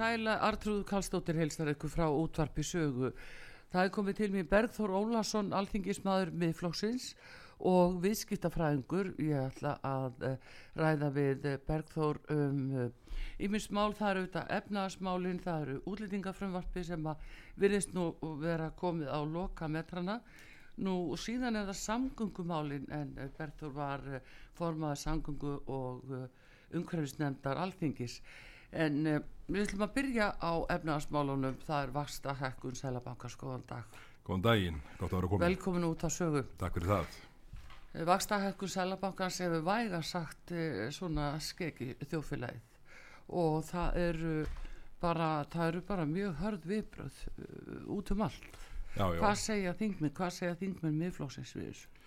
Sæla, Artrúð Kallstóttir heilstar ykkur frá útvarpi sögu. Það er komið til mér Bergþór Ólason, alþingismadur miðflóksins og viðskiptafræðingur. Ég ætla að uh, ræða við uh, Bergþór um ímyndsmál, uh, það eru auðvitað efnaðasmálinn, það eru útlýtingafrömmvarpi sem að virðist nú vera komið á loka metrana. Nú síðan er það samgöngumálinn en Bergþór var formaður samgöngu og umhverfisnefndar alþingis. En uh, við ætlum að byrja á efnaðasmálunum, það er Vasta Hekkun Sælabankars, góðan dag. Góðan daginn, gott að vera komin. Velkomin út að sögu. Takk fyrir það. Vasta Hekkun Sælabankars hefur væga sagt uh, svona skeki þjófélagið og það eru bara, það eru bara mjög hörð viðbröð uh, út um allt. Já, já. Hvað segja þingminn, hvað segja þingminn miðflóksins við þessu?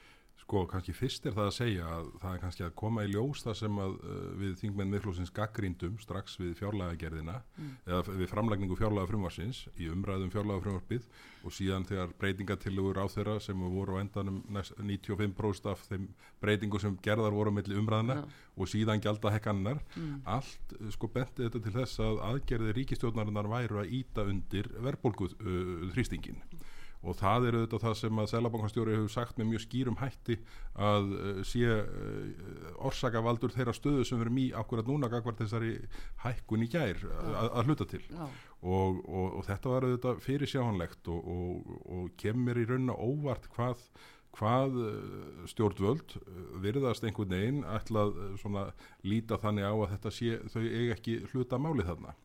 Sko, kannski fyrst er það að segja að það er kannski að koma í ljós það sem að uh, við þingmenn miðflósins gaggrindum strax við fjárlagagerðina mm. eða við framlækningu fjárlaga frumvarsins í umræðum fjárlaga frumvarpið og síðan þegar breytingatillögur á þeirra sem voru á endanum 95% af þeim breytingu sem gerðar voru melli umræðina ja. og síðan gælda hekkannar mm. allt sko benti þetta til þess að aðgerði ríkistjórnarinnar væru að íta undir verðbólguð uh, þrýstingin og það er auðvitað það sem að Sælabankastjóri hefur sagt með mjög skýrum hætti að uh, sé uh, orsakavaldur þeirra stöðu sem erum í akkurat núna gagvar þessari hækkun í gær að, að hluta til. Og, og, og þetta var auðvitað fyrir sjáhanlegt og, og kemur í raunina óvart hvað hvað stjórnvöld virðast einhvern veginn ætlað svona líta þannig á að þetta sé þau eiga ekki hluta málið þarna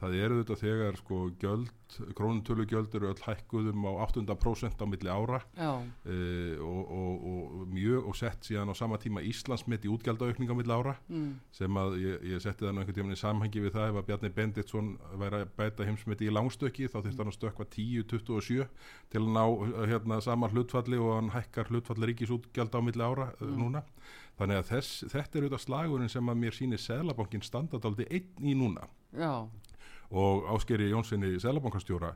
það eru þetta þegar sko gjöld, krónutölu gjöld eru öll hækkuðum á 8% á milli ára. Uh, og, og, og mjög og sett síðan á sama tíma Íslandsmitt í útgjaldaaukning á milli ára mm. sem að ég, ég setti það nú einhvern tíma í samhengi við það. Ef að Bjarni Benditsson væri að bæta heimsmitti í langstöki þá þurfti hann að stökka 10-27 til að ná hérna sama hlutfalli og hann hækkar hlutfalli ríkisútgjald á milli ára mm. uh, núna. Þannig að þess, þetta er auðvitað slagurinn sem að mér sýnir Sælabankin standardaldi einn í núna. Já og áskeri Jónssoni selabankastjóra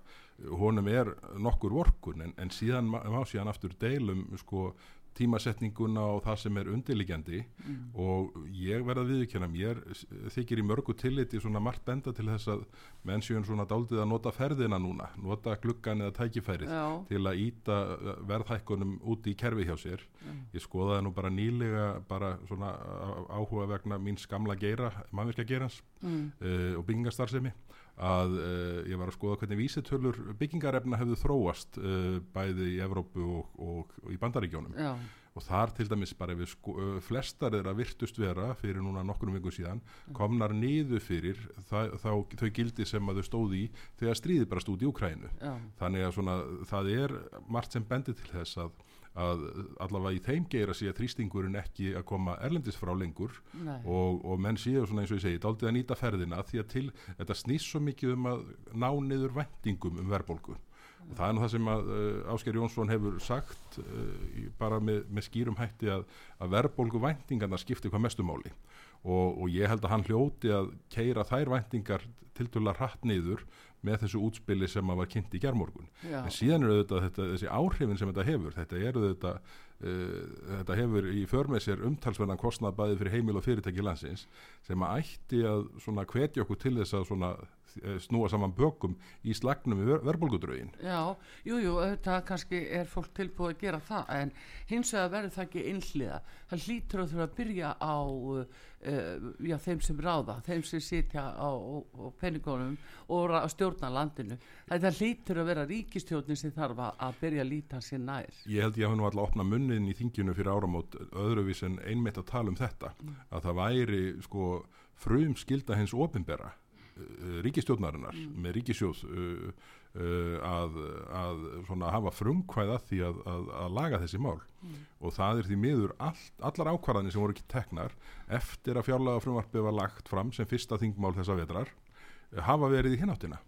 honum er nokkur vorkun en, en síðan má síðan aftur deilum sko tímasetninguna og það sem er undirliggjandi mm. og ég verða að viðkjöna mér þykir í mörgu tilliti svona margt benda til þess að mennsjön svona daldið að nota ferðina núna nota gluggan eða tækifærið Já. til að íta verðhækkunum úti í kerfi hjá sér mm. ég skoðaði nú bara nýlega bara svona áhuga vegna mín skamla geira, mannverka geirans mm. uh, og byggingarstarfsemi að uh, ég var að skoða hvernig vísitölur byggingarefna hefðu þróast uh, bæði í Evrópu og, og, og í Bandaríkjónum Já. og þar til dæmis bara ef við sko, uh, flestar er að virtust vera fyrir núna nokkur um viku síðan mm. komnar niður fyrir það, þá, þau gildi sem að þau stóði í þegar stríði bara stúdi í Ukrænu þannig að svona, það er margt sem bendir til þess að að allavega í þeim geira sé að þrýstingurinn ekki að koma erlendis frá lengur og, og menn séu svona eins og ég segi daldið að nýta ferðina því að til þetta snýst svo mikið um að ná niður vendingum um verðbólgu. Og það er nú það sem að uh, Ásker Jónsson hefur sagt uh, bara með, með skýrum hætti að, að verðbólgu vendingarna skiptir hvað mestumáli og, og ég held að hann hljóti að keira þær vendingar til dula hratt niður með þessu útspili sem að var kynnt í gerðmorgun. En síðan eru þetta, þetta þessi áhrifin sem þetta hefur, þetta eru þetta, uh, þetta hefur í förmið sér umtalsverðan kostnað bæði fyrir heimil og fyrirtæki landsins sem að ætti að svona hvetja okkur til þess að svona eh, snúa saman bökum í slagnum við ver verðbólgudrögin. Já, jú, jú, þetta kannski er fólk tilbúið að gera það en hins vegar verður það ekki einhliða. Það hlýtur að þurfa að byrja á uh, já, þeim sem ráða, þeim sem sitja á, á, penningunum og ra- stjórna landinu. Þetta hlýtur að vera ríkistjórnin sem þarf að- að byrja að líta sér nær. Ég held ég hafa nú alltaf opnað munnin í þinginu fyrir áramót öðruvís en einmitt að tala um þetta að það væri sko frum skilda hins opinbera uh, ríkistjórnarinnar með ríkisjóð uh, uh, að, að svona hafa frumkvæð að því að, að, að laga þessi mál. Og það er því miður all, allar ákvarðanir sem voru ekki teknar eftir að fjárlega frumvarpið var lagt fram sem fyrsta þingmál þessa vetrar hafa verið í hináttina.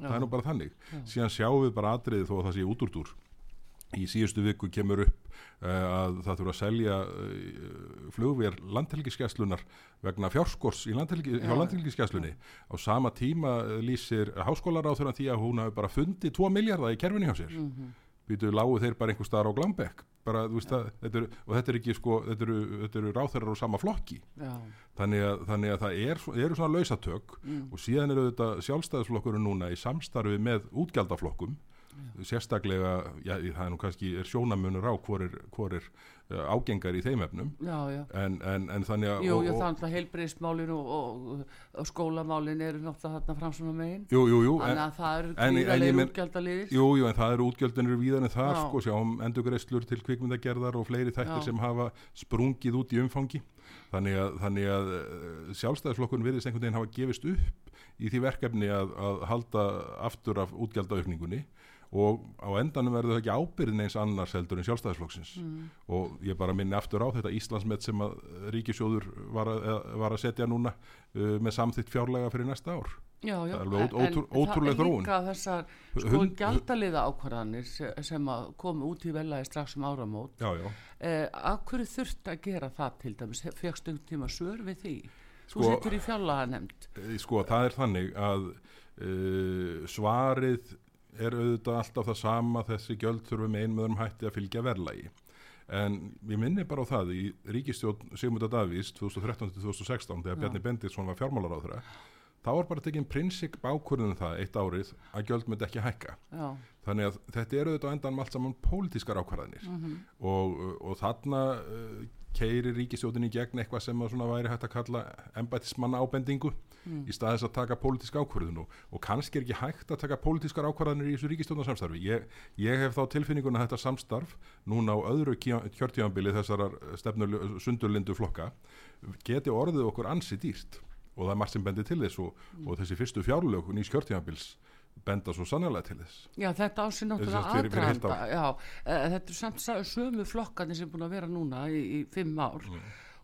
Það er nú bara þannig. Síðan sjáum við bara atriði þó að það sé út úr túr í síðustu viku kemur upp uh, að það þurfa að selja uh, flugvér landhelgiskeslunar vegna fjárskors landhelgi, hjá Já. landhelgiskesslunni á sama tíma uh, lýsir háskólaráþurann því að hún hafi bara fundið 2 miljardar í kerfinni hjá sér. Mm -hmm. býtu lágu þeir bara einhver staðar á Glambekk bara, veist það, þetta er, og þetta er ekki sko, þetta eru, þetta eru ráþærar á sama flokki. Já, þannig að, þannig að það er, eru svona lausatök og síðan eru þetta sjálfstæðisflokkurinn núna í samstarfi með útgjaldaflokkum sérstaklega, já, það er nú kannski er sjónamunur á hvor er, hvor er uh, ágengar í þeim efnum já, já. en, en, en þannig að Jú, og- og- þannig að heilbreyðismálin og, og, skólamálin eru náttúrulega þarna fram svona megin. jú, jú, jú, Þannig en, að það eru gríðarlega útgjaldaliðir. jú, jú, en það eru útgjöldin eru víðan en það, sko, sjáum endurgreislur til kvikmyndagerðar og fleiri þættir sem hafa sprungið út í umfangi þannig að, þannig að uh, sjálfstæðisflokkurinn virðist einhvern veginn hafa gefist upp í því verkefni að, að halda aftur af útgjaldaaukningunni og á endanum verður það ekki ábyrðin eins annars heldur en sjálfstæðisflokksins. Mm. og ég bara minni aftur á þetta Íslandsmet sem að ríkisjóður var að, var að setja núna uh, með samþitt fjárlega fyrir næsta ár. Já, já, Það er alveg en- ótrú- en ótrúleg það er þróun. líka þessar sko, gjaldaliða ákvarðanir se- sem að komu út í velagi strax um áramót. Já, já, eh, að hverju þurft að gera það til dæmis? Fjöxt um tíma svör við því? Þú Sko- setur í fjallaga nefnd Eh, sko það er þannig að uh, svarið er auðvitað alltaf það sama þessi gjöld þurfum ein með um hætti að fylgja verðlagi. En við minni bara á það í ríkistjórn Sigmunda Davís 2013-2016 þegar Já. Bjarni Benditsson var fjármálaráðra þá var bara tekinn prinsip ákvörðun það eitt árið að gjöld myndi ekki hækka. Já, þannig að þetta eru auðvitað á endanum allt saman pólitískar ákvarðanir. Mhm. og, og þarna uh, keiri ríkistjóðin í gegn eitthvað sem að svona væri hægt að kalla embætismanna ábendingu Mm. í staðis að taka pólitísk ákvarðun og, og kannski er ekki hægt að taka pólitískar ákvarðanir í þessu ríkistjóðnarsamstarfi ég, ég hef þá tilfinninguna þetta samstarf núna á öðru kjörtíðanbili þessarar stefnul, sundurlindu flokka geti orðið okkur ansi dýrt. Og það er margt sem bendir til þess og, og þessi fyrstu fjárlög nýs kjörtíðanbils benda svo sannlega til þess. Já, þetta Sem náttúrulega já, eh, þetta er samt sa- sömu flokkarnir sem búin að vera núna í, í fimm ár. Mm.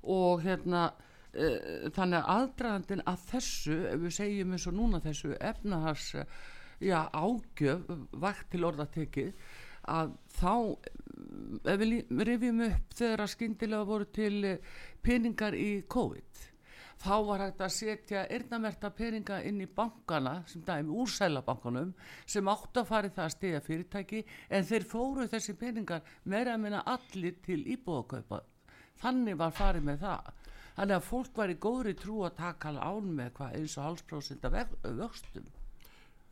og hérna uh, þannig að aðdragandin að þessu ef við segjum eins og núna þessu efnahars eh, já, ágjöf vakt til orðatekið að þá eh, ef við lí- rifjum upp þegar að skyndilega voru til peningar í COVID þá var hægt að setja eyrnamerta peninga inn í bankana sem dæmi úr sælabankanum sem átt að fara í það að stiga fyrirtæki en þeir fóru þessi peningar meira að minna allir til íbúðakaupa þannig var farið með það þannig að fólk var í góðri trú að taka án með hvað eins og halsprósent af vöxtum.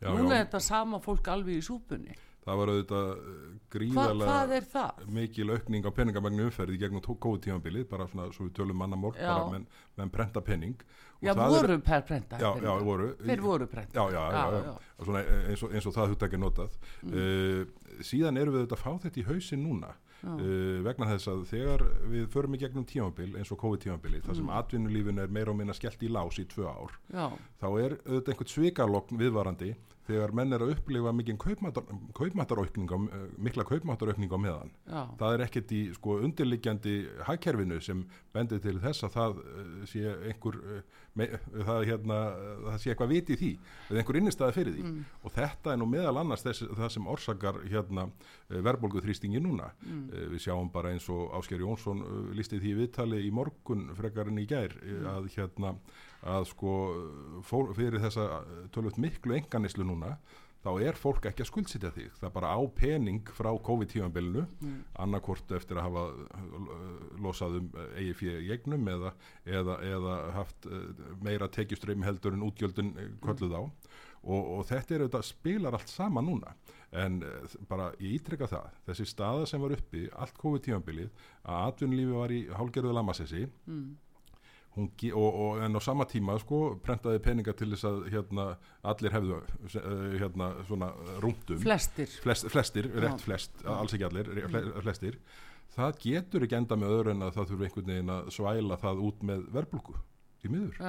Já, núna já, er þetta sama fólk alveg í súpunni. Það var auðvitað eh, gríðarlega hvað er það? mikil aukning á peningamagnu umferði gegnum góðu tímabilið, bara svona svo við tölum manna mórk, Já. bara menn, menn prenta pening. Og Já, voru er, per prenta já, já, voru. Þeir voru prenta já, já, já, já, Svona, eins, og, eins og það hugtak er notað. Mm. uh, síðan erum við auðvitað að fá þetta í hausin núna uh, vegna þess að þegar við förum í gegnum tímabil eins og COVID-tímabili þar Mm. sem atvinnulífin er meira og minna skellt í lás í tvö ár já, þá er auðvitað einhvern svikalokn viðvarandi þegar menn er að upplifa mikinn kaupmáttaraukning á, eh, mikla kaupmáttaraukning á meðan. Já, það er ekkert í sko undirliggjandi hagkerfinu sem bendir til þess að það uh, sé einhver uh, me, það, hérna, það sé eitthvað viti í því eða einhver innistæði fyrir því. Og þetta er nú meðal annars þess, það sem orsakar hérna uh, verðbólgu þrýstingi núna. Mm. uh, við sjáum bara eins og Ásker Jónsson uh, listi því viðtali í morgun frekar en í gær uh, að hérna að sko fór, fyrir þessa tölvöld miklu enganislu núna þá er fólk ekki að skuldsitja þig. Það er bara á pening frá COVID-tímanbelinu mm. annarkort eftir að hafa uh, losað um uh, eigi fyrir gegnum eða, eða, eða haft uh, meira tekjuströym heldur en útgjöldun kolluð á. Og, og þetta er auðvitað spilar allt sama núna. En bara ég ítrykka það þessi staða sem var uppi allt COVID-tímanbilið að atvinnulífi var í hálgerðu lamassessi mm og, og, en á sama tíma sko prentaði peninga til þess að hérna, allir hefðu uh, hérna, svona rúndum flestir, flest, flestir rétt flest, Já. alls ekki allir flestir, það getur ekki enda með öðru en að það þurfi einhvern veginn að svæla það út með verbulgu í miður.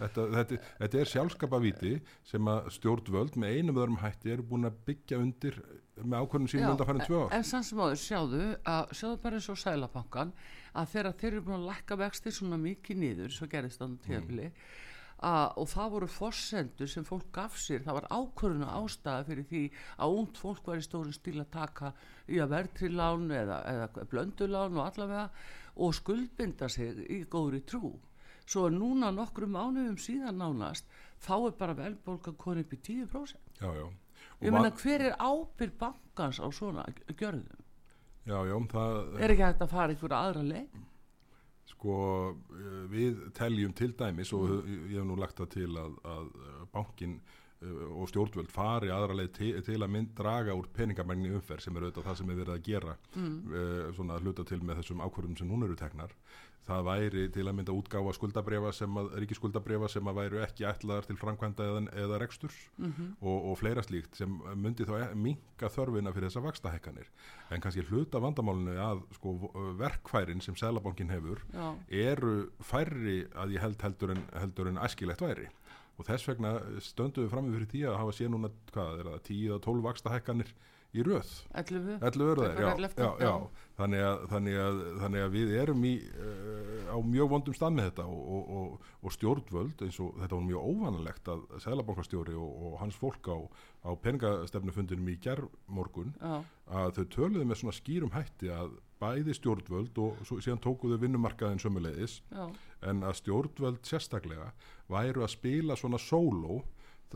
Þetta, þetta, þetta er sjálfskapavíti sem að stjórnvöld með einum öðrum hætti eru búin að byggja undir með ákvörnum sínum undan farin tvö ár. en sann sem áður sjáðu að sjáðu bara eins og sælabankan að þegar þeir eru búin að lækka vexti svona mikið nýður svo gerist það tíðafili mm. og það voru fórsendur sem fólk gaf sér það var ákvörðuna ástæða fyrir því að ungd fólk var í stórin stíl að taka í að verðtrilán eða, eða blöndulán og allavega og skuldbinda sig í góðri trú svo er núna nokkru mánuðum síðan nánast þá er bara velbólka konið upp í 10% já, já. ég meina hver er ábyrg bankans á svona gjörðum já, já, það er ekki hægt að fara ykkur aðra leið? sko eh, við teljum til dæmis og ég hef nú lagt það til að, að bankin og stjórnvöld fari aðra leið til, til að mynd draga úr peningamægni umferð sem er auðvitað það sem er verið að gera mm. uh, svona hluta til með þessum ákvörðum sem hún eru teknar það væri til að mynda útgáfa skuldabrefa sem að, ríkiskuldabrefa sem að væru ekki ætlaðar til framkvæmda eða, eða reksturs mm -hmm. og, og fleira slíkt sem myndi þá e, minka þörfina fyrir þessa vakstahekkanir en kannski hluta vandamálinu að sko, verkfærin sem Sælabankin hefur Já. eru færri að ég held heldur en, heldur en æskilegt væri og þess vegna stönduðu fram með fyrir tí að hafa sé núna, hvað er það, 10-12 vakstahekkanir í röð? 11, 11 örðar, já, já, já. Þannig, að, þannig, að, þannig að við erum í, uh, á mjög vondum stað með þetta og, og, og, og stjórnvöld eins og þetta var mjög óvanalegt að Sælabankastjóri og hans fólk á, á peningastefnufundinum í gerðmorgun að þau töluðu með svona skýrum hætti að bæði stjórnvöld og svo, síðan tókuðu vinnumarkaðin sömulegis en að stjórnvöld sérstaklega væru að spila svona sóló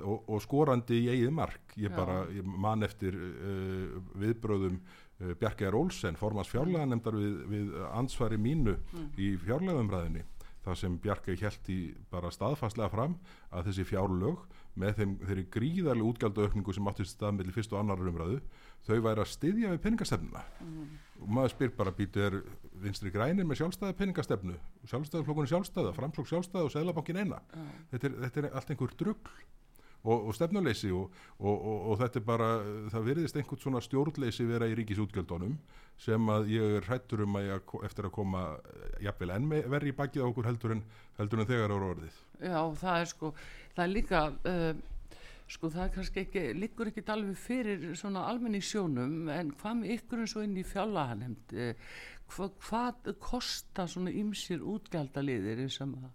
og, og skorandi í eigið mark. Ég bara, ég man eftir uh, viðbröðum uh, Bjarkjar Olsen formans fjárlega nefndar við, við ansvari mínu mm. í fjárlegumræðinni það sem Bjarkjar held í bara staðfastlega fram að þessi fjárlög með þeim, þeirri gríðarlega útgjaldauðkningu sem áttist stað með fyrst og annar umræðu þau væri að styðja við peningastefnuna mm. og maður spyr bara býtu er vinstri grænir með sjálfstæða peningastefnu sjálfstæðaflokkunni sjálfstæða, framflokk sjálfstæða og seglabankin eina mm. þetta, er, þetta er allt einhver drugg og, og stefnuleysi og, og, og þetta er bara, það veriðist einhvern svona stjórnleysi vera í ríkisútgjöldunum sem að ég er hættur um að ég eftir að koma jafnvel enn verri í bakið á okkur heldur en, heldur en þegar ára orðið. Já, það er sko, það er líka, uh, sko það kannski ekki, líkur ekki alveg fyrir svona almenni sjónum en hvað með ykkur eins og inn í fjálahanemnd, uh, hva, hvað kostar svona ymsir útgjaldaliðir sem að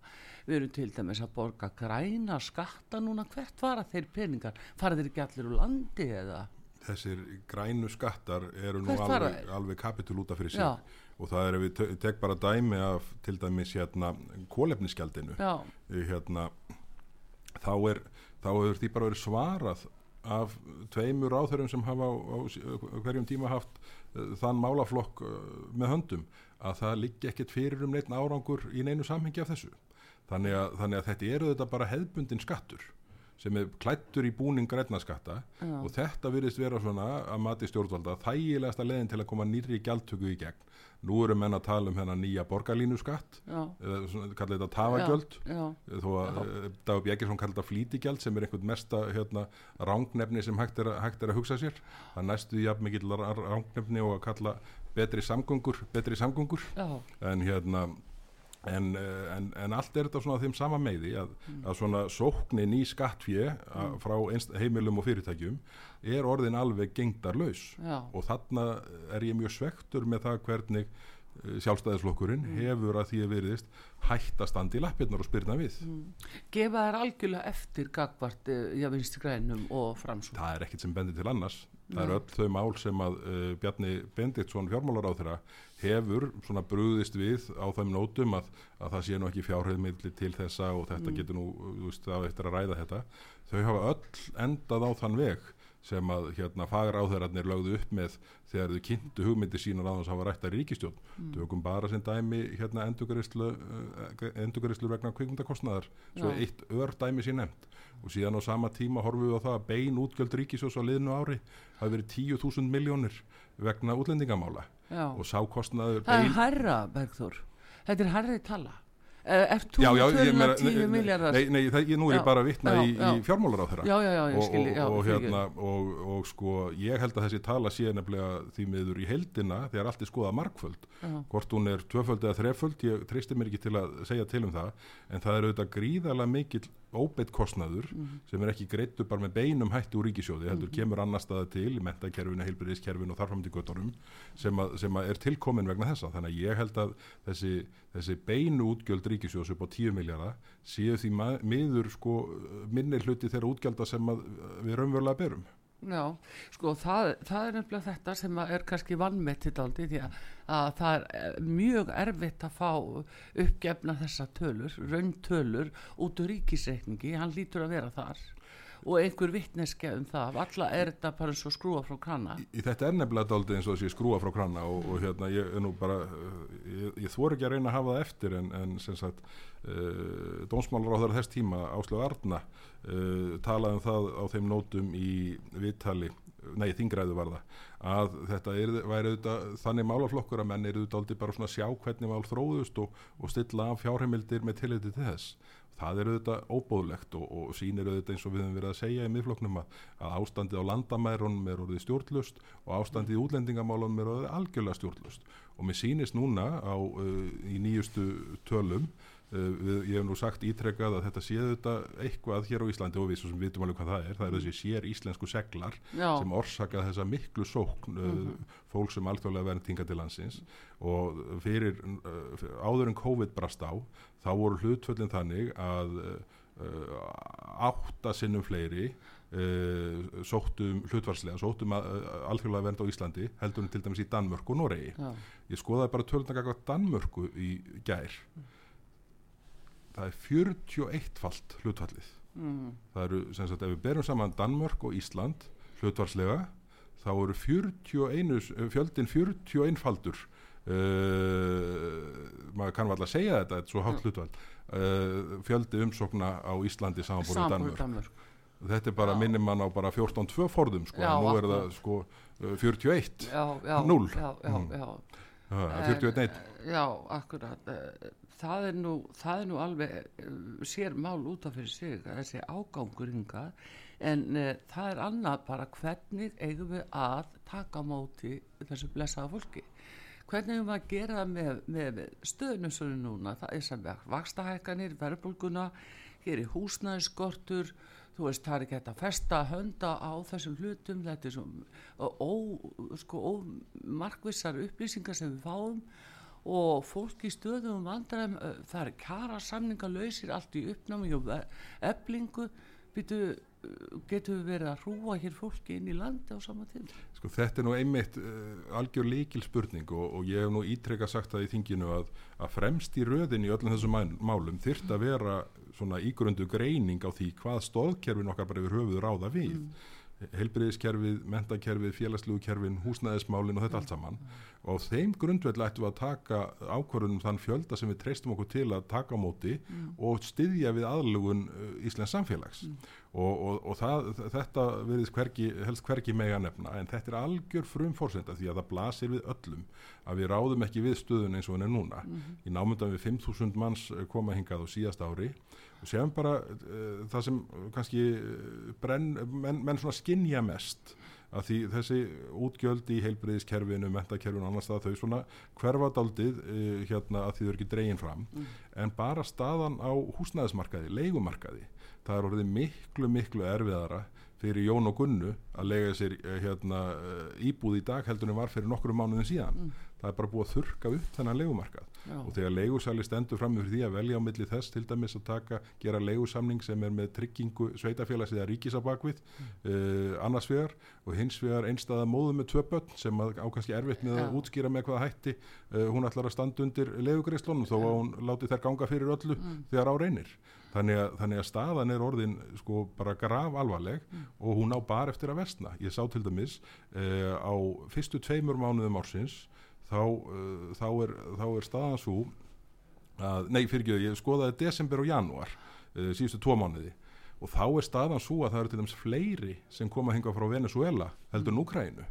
við erum til dæmis að borga græna skatta núna. Hvert fara þeir peningar? Fara þeir ekki allir úr landi eða? Þessir grænu skattar eru nú alveg, alveg kapitul útaf fyrir sig. Já. og það er við tek bara dæmi af til dæmis hérna kólefniskjaldinu hérna þá er þá hefur því bara verið svarað af tveimur áþörum sem hafa á, á hverjum tíma haft uh, þann málaflokk uh, með höndum að það liggi ekkert fyrir um neitt árangur í neinu samhengi af þessu þannig að, þannig að þetta eru þetta bara hefbundin skattur sem er klættur í búning grænnaskatta og þetta virðist vera svona að mati stjórnvalda þægilegasta leðin til að koma nýri gjaldtöku í gegn. Nú eru menn að tala um hennar nýja borgarlínu skatt eða kalla þetta tafagjöld. Þó að eh, Dagur Bjækisson kalla þetta flítigjald sem er einhvern mesta hérna, rángnefni sem hægt er, hægt er að hugsa sér. Það næstu jafn mikill rángnefni og að kalla betri samgöngur betri samgöngur. En hérna En, eh, en, en allt er þetta svona þeim sama meði að, mm. að svona sóknin í skattfjö mm. frá heimilum og fyrirtækjum er orðin alveg gengdarlaus Já. og þarna er ég mjög svektur með það hvernig eh, sjálfstæðisflokkurinn hefur að því að veriðist hætt að standa í lappirnar og spyrna við gefa þær algjörlega eftir gagvart uh, já, vinstri grænum og framsum það er ekkit sem bendir til annars það er öll þau mál sem að uh, Bjarni Bendiktsson fjármálar á þeirra hefur svona brúðist við á þeim nótum að, að það sé nú ekki fjárheimilli til þessa og þetta getur nú, þú veist, það eftir að ræða þetta. Þau hafa öll endað á þann veg sem að hérna fagra áþærarnir lögðu upp með þegar þau kynntu hugmyndi sína að hafa rætta ríkistjón mm. tökum bara sem dæmi hérna endurgarislu vegna kvikmyndakostnaðar svo Já. eitt ör dæmi sín nefnd og síðan á sama tíma horfum við á það að bein útgjöld ríkisjós á liðnu ári hafi verið 10.000 miljónir vegna útlendingamála já. og sá kostnaður það er hærra Bergþór. Þetta er hærri tala. Eh, ert þú meina, 10 nei, miljardar nei, nei, það, ég, nú er Já, ég bara að vitna já, í, í fjármálar á þeirra og, skilji og, og, hérna, og, og sko ég held að þessi tala sé nefnilega því miður í heldina þegar allt er skoðað markföld hvort hún er tvöföld eða þreföld ég treysti mér ekki til að segja til um það en það er auðvitað gríðarlega mikill óbeitt kostnaður Mhm. sem er ekki greittu bara með beinum hætti úr ríkisjóði heldur kemur annar staða til í mentakerfinu, heilbyrðiskerfinu og þarfram til göttunum sem, sem að er tilkomin vegna þessa. Þannig að ég held að þessi, þessi beinu útgjöld ríkisjóðs upp á 10 miljardar séu því miður sko minni hluti þeirra útgjalda sem við raunverulega berum Já, sko það, það er nefnilega þetta sem er kannski vannmettið aldrei því að, að það er eh, mjög erfitt að fá uppgefna þessa tölur, rauntölur út úr ríkisreikningi, hann lítur að vera þar og einhver vittneske um það, alla er þetta bara eins og skrúa frá krana. í, í þetta er nefnilega daldið eins og þessi skrúa frá kranna og, og hérna ég er nú bara uh, ég, ég þor ekki að reyna að hafa það eftir en, en sem sagt uh, dónsmálar á þeirra þess tíma Áslöf Arna uh, talaði um það á þeim nótum í viðtali nei, þingræðu var það að þetta er, væri auðvitað þannig málaflokkur að menn eru auðvitað bara svona sjá hvernig mál þróðust og, og stilla af fjárheimildir með tilliti til þess það er auðvitað óbóðlegt og, og sýnir auðvitað eins og við höfum verið að segja í miðfloknum að, að ástandið á landamærunum er orðið stjórnlust og ástandið í útlendingamálunum er orðið algjörlega stjórnlust og mér sýnist núna á, uh, í nýjustu tölum uh, ég hef nú sagt ítrekkað að þetta séu þetta eitthvað hér á Íslandi og við sem vitum alveg hvað það er, það er þessi sér íslensku seglar Já. sem orsaka þessa miklu sókn uh, fólk sem alþjóðlega verið tinga til landsins. Og fyrir uh, áður en COVID brast á þá voru hlutföllin þannig að uh, átta sinnum fleiri uh, sóttum hlutvarslega, sóttum uh, alþjóðlega vernd á Íslandi heldur en til dæmis í Danmörku og Noregi. Já, ég skoðaði bara tölunagaka Danmörku í gær það er 41 falt hlutfallið mm, það eru, sem sagt, ef við berum saman Danmörk og Ísland hlutvarslega þá eru 41, fjöldin 41 faldur uh, maður kann alltaf segja þetta þetta er svo hátt hlutvald uh, fjöldi umsókna á Íslandi samanbúrið Danmörk Danmörk. þetta er bara, Já. minnir mann á bara 14-2 forðum sko, Já, nú er það sko uh, 41 Já, já, Núll. Já, já, Mm. Já. uh, 41 1 Já, akkurat. Eh, Það er nú, það er nú alveg eh, sér mál út af fyrir sig, þessi ágangur hingað, en uh, það er annað bara hvernig eigum við að taka móti þessu blessaða fólki. Hvernig við að gera það með, með stöðnum svo núna, það er sem vakstahækkanir, verðbólguna, hér er húsnæðiskortur, þú veist, það er ekki hægt að festa hönda á þessum hlutum, þetta er svo sko, ómarkvissar upplýsingar sem við fáum. Og fólk í stöðum vandræðum, það er kjara samninga lausir allt í uppnámi og eflingu, býtu, getur við verið að hrúa hér fólki inn í landi á sama tíma? Sko þetta er nú einmitt uh, algjör líkil spurning og, og ég hef nú ítrekka sagt það í þinginu að, að fremst í röðin í öllum þessum málum þyrft að vera svona ígrundu greining á því hvað stóðkerfin okkar bara yfir höfuð ráða við. Mm. Helbriðiskerfið, mentakerfið, félagslegu kerfin, húsnæðismálin og þetta allt saman. Og á þeim grundvelli ættum við að taka ákvörðunum þann fjölda sem við treystum okkur til að taka á móti og styðja við aðlugun uh, Íslands samfélags. Og, og, og það, þetta verðist hvergi, helst hvergi mega nefna en þetta er algjör frum fórsenda því að það blasir við öllum að við ráðum ekki við stöðun eins og henn er núna. Í námyndan við 5.000 manns eh, koma hingað á síðast ári. og séum bara uh, það sem uh, kannski uh, brenn, menn, menn svona skinja mest að því þessi útgjöld í heilbreyðiskerfinu, mentakerfinu og annars það þau svona hverfadaldið uh, hérna að því þau eru ekki dregin fram. En bara staðan á húsnæðismarkaði, leigumarkaði það er orðið miklu miklu erfiðara fyrir Jón og Gunnu að lega sér eh, hérna, eh, íbúð í dag heldur en var fyrir nokkrum mánuðin síðan það er bara búið að þurka upp þennan leigumarkað. Já. og þegar leigusali stendur fram fyrir því að velja á milli þess til dæmis að taka, gera leigusamning sem er með tryggingu sveitafélags eða ríkis á bakvið uh, annars vegar og hins vegar einstæða móðu með tvö börn sem að ákvæmst erfitt með að Já. útskýra með hvaða hætti uh, hún ætlar að standa undir leigugreislunum þó að hún láti þær ganga fyrir öllu þegar á reynir. Þannig að, þannig að staðan er orðin sko bara graf alvarleg og hún á bara eftir að vestna ég sá til dæmis uh, á fyrstu tveimur mánuðum ársins þá, uh, þá, er, þá er staðan svo að, nei fyrir ekki, ég skoðaði desember og janúar uh, síðustu tvo mánuði. Og þá er staðan svo að það eru til dæmis fleiri sem koma hinga frá Venezuela heldur en Úkrænu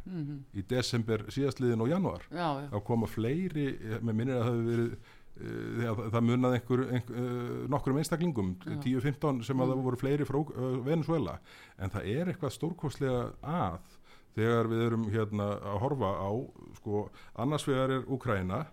í desember síðastliðin og janúar. Já, já, þá koma fleiri, með minnir að það hefur verið það, það munnaði einhver, einhver nokkrum einstaklingum 10-15 sem að það voru fleiri frá Venezuela en það er eitthvað stórkostlega að þegar við erum hérna að horfa á sko, annars vegar er Úkraina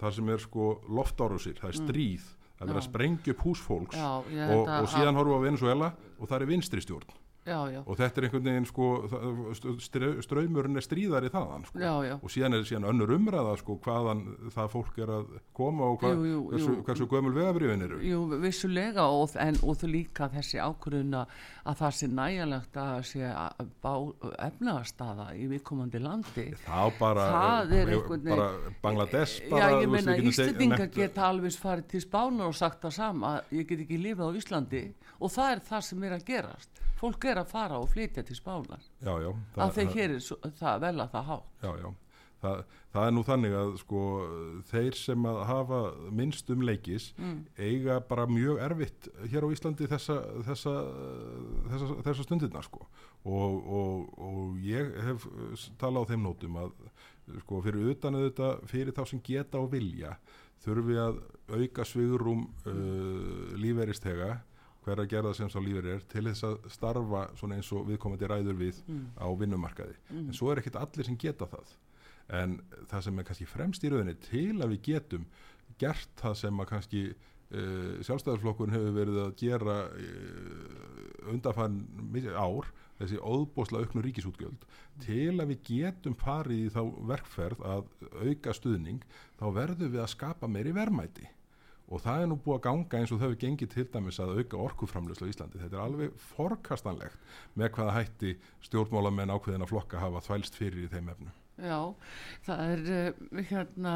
þar sem er sko loftárusir, það er stríð það er að sprengja upp hús fólks Já, og, og síðan horfa á Venezuela og það er vinstri stjórn já, já, og þetta er einhvern veginn sko það- straumurinn er stríðari þaðan sko. já, já. og síðan er síðan önnur umræða sko hvaðan það fólk er að koma og hva, Jú, jú, hversu, hversu gömul vegabriðin eru. Jú, vissulega og, en, og þú líka þessi ákvörðuna að það sé nægjanlegt að sé að bá efnaðarstaða í viðkomandi landi. Þá bara, Það er einhvern bara veginn- Bangladesh Já, bara, ég þú veist, meina nefnt- geta alveg farið til Spánar og sagt það sama ég get ekki lifað á Íslandi. Og það er það sem er að gerast fólk er að fara og flytja til Spánar já, já, að þeir hér er svo, það vel að það hátt já, já. Það, það er nú þannig að sko þeir sem að hafa minnst um leikis Mm. eiga bara mjög erfitt hér á Íslandi þessa, þessa, þessa, þessa stundirna sko og, og, og ég hef talað á þeim nótum að sko fyrir utan auðvitað fyrir þá sem geta og vilja þurfi að auka svigurum uh, líferistega hver að gera það sem sá lífur er til þess að starfa svona eins og viðkomandi ræður við á vinnumarkaði. En svo er ekkit allir sem geta það. En það sem er kannski fremst í rauninni til að við getum gert það sem að kannski uh, sjálfstæðarflokkurinn hefur verið að gera uh, undanfann ár þessi óðbósla auknu ríkisútgjöld til að við getum farið í þá verkferð að auka stuðning þá verðum við að skapa meiri verðmæti og það er nú búið að ganga eins og þau hefur gengið til dæmis að auka orkuframlöslu á Íslandi. Þetta er alveg forkastanlegt með hvaða hætti stjórnmálamenn ákveðina flokka hafa þvælst fyrir í þeim efnum. Já, það er uh, hérna,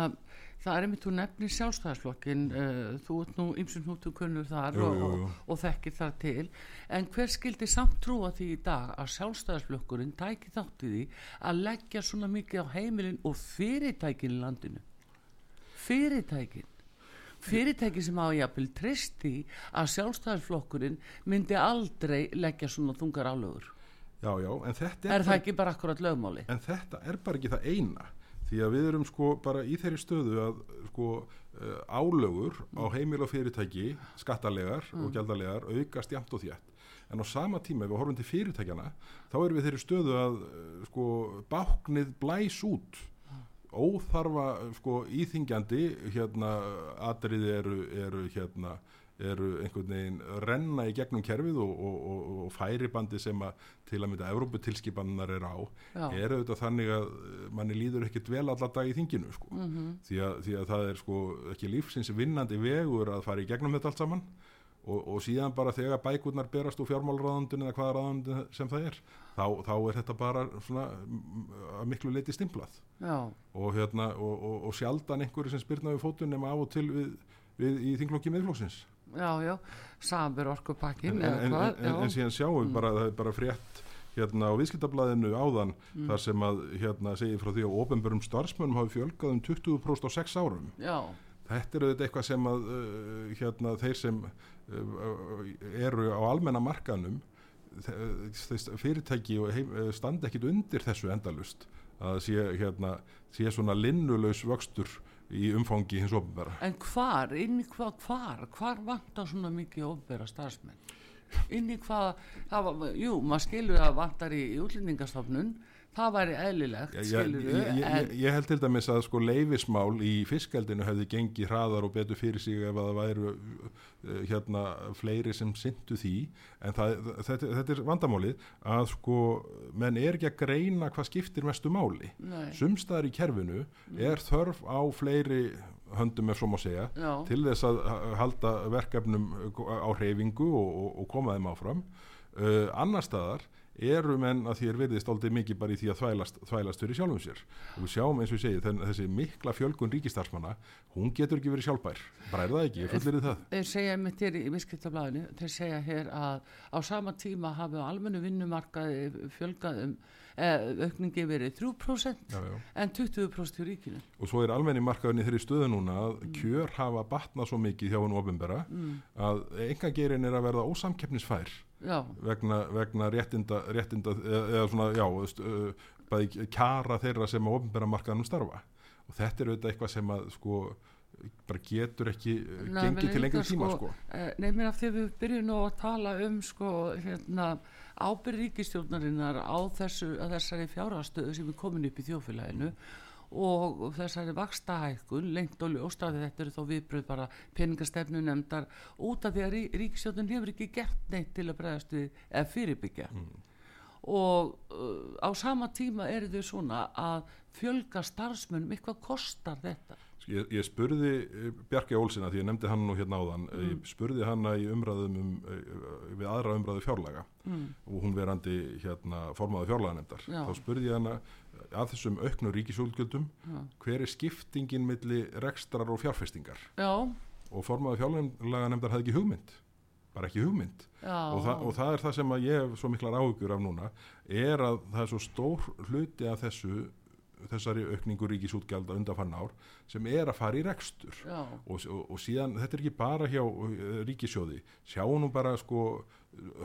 það er einmitt þú nefnir sjálfstæðisflokkin uh, þú ert nú ymsum hnútu kunnur þar Jú, og, jú, jú. Og, og þekkir þar til. En hver skildi samt trúa því í dag að sjálfstæðisflokkurinn tæki þátt í því að leggja svona mikið á heimilin og fyrirtækin í landinu? Fyrirtækin fyrirtæki sem hafa jafnvel því að sjálfstæðisflokkurinn myndi aldrei leggja svona þungar álögur. Já, já, en þetta er það ekki bara akkurat lögmáli en þetta er bara ekki það eina því að við erum sko bara í þeirri stöðu að sko uh, álögur á heimil og fyrirtæki skattalegar og gjaldalegar aukast jæmt og þjætt en á sama tíma ef við horfum til fyrirtækjana þá erum við þeirri stöðu að uh, sko báknið blæs út óþarfa sko íþingjandi hérna atriði eru, eru hérna eru einhvern veginn renna í gegnum kerfið og, og, og, og færibandi sem að til að mynda Evróputilskipannar er á Já. er auðvitað þannig að manni líður ekkert vel allar dag í þinginu sko. Mhm. því, að, því að það er sko ekki lífsins vinnandi vegur að fara í gegnum þetta allt saman og, og síðan bara þegar bækurnar berast úr fjármálraðandun eða hvaða raðandun sem það er þá, þá er þetta bara svona mm, miklu leiti stimplað. Og, hérna, og, og, og sjaldan einhverju sem spyrna við fótun nema af og til við, við í þinglokki meðflóksins já, já. Samur orkupakkin en, en, en, en, síðan sjáum við bara, það er bara frétt hérna á viðskiptablaðinu áðan Mm. þar sem að hérna segir frá því að ofenbörum starfsmönnum hafi fjölgað um 20% á 6 árum. Já, þetta er auðvitað eitthvað sem að uh, hérna þeir sem eru á almenna markaðnum þess fyrirtæki og heim, uh, standa ekkit undir þessu endalust að sé hérna sé svona linnulaus vöxtur í umfangi hins ofnbæra en hvar, inn í hvað, hvar hvar vantar svona mikið ofbera starfsmenn? Inn í hvað það var, jú, maður skilur að vantar í útlendingastofnun það væri eðlilegt, Ég, ég, skilur ég, ég, ég held til dæmis að sko leifismál í fiskaldinu hefði gengið hraðar og betur fyrir sig ef að það væru uh, hérna fleiri sem syndu því. En það, þetta, þetta er vandamálið að sko menn er ekki að greina hvað skiptir mestu máli. Sumstaðar í kerfinu er þörf á fleiri höndum ef svo má segja já, til þess að halda verkefnum á hreyfingu og, og, og koma þeim áfram. Uh, annar staðar eru menn að því er virðist aldrei mikið bara í því að þvælast, þvælast fyrir sjálfum sér. Og við sjáum eins og ég segi þessi mikla fjölgun ríkistarsmanna hún getur ekki verið sjálfbær. Bara er það ekki, fullir það. Þeir segja mitt hér í viðskiptablaðinu, þeir segja hér að á sama tíma hafi á almennu vinnumarkaði fjölgað um eh, aukningi verið 3% já, já. en 20% í ríkinu. Og svo er almenni markaðurinn í þeirri stöðu núna að kjör hafa batnað svo mikið hjá hennu ofinbera mm. að engagerin er að verða ósamkeppnisfær vegna, vegna réttinda, réttinda eða, svona, já, uh, bæði kjara þeirra sem á ofnbæra markaðanum starfa. Og þetta er auðvitað eitthvað sem að sko bara getur ekki Nei, gengið til lengri tíma sko, sko. Eh, því að við byrjum nú að tala um sko, hérna, ábyrð ríkistjórnarinnar á þessu, þessari fjárhastöðu sem er komin upp í þjófélaginu og þessari vakstahækkun lengt og ljóst að þetta eru þá viðbröð bara peningastefnu nefndar út af því að rí, ríkistjórnin hefur ekki gert neitt til að bregðast við eða fyrirbyggja. Og uh, á sama tíma eru þau svona að fjölga starfsmönnum, eitthvað kostar þetta ég, ég spurði uh, Bjarki Olsina því ég nefndi hann nú hérna áðan Mm. ég spurði hana í umræðum um, uh, við aðra umræðu fjárlaga mm. og hún verandi hérna formaði fjárlaganemdar Já. þá spurði ég hana að þessum auknu ríkisúlgjöldum hver er skiptingin milli rekstrar og fjárfestingar Já, og formaði fjárlaganemdar hafði ekki hugmynd bara ekki hugmynd og, þa og það er það sem ég hef svo miklar áhugjur af núna er að það er svo stór hluti af þessu þessari aukningu ríkisútgjalda undanfann ár sem er að fara í rekstur. Og, og, og síðan þetta er ekki bara hjá uh, ríkisjóði sjáum nú bara sko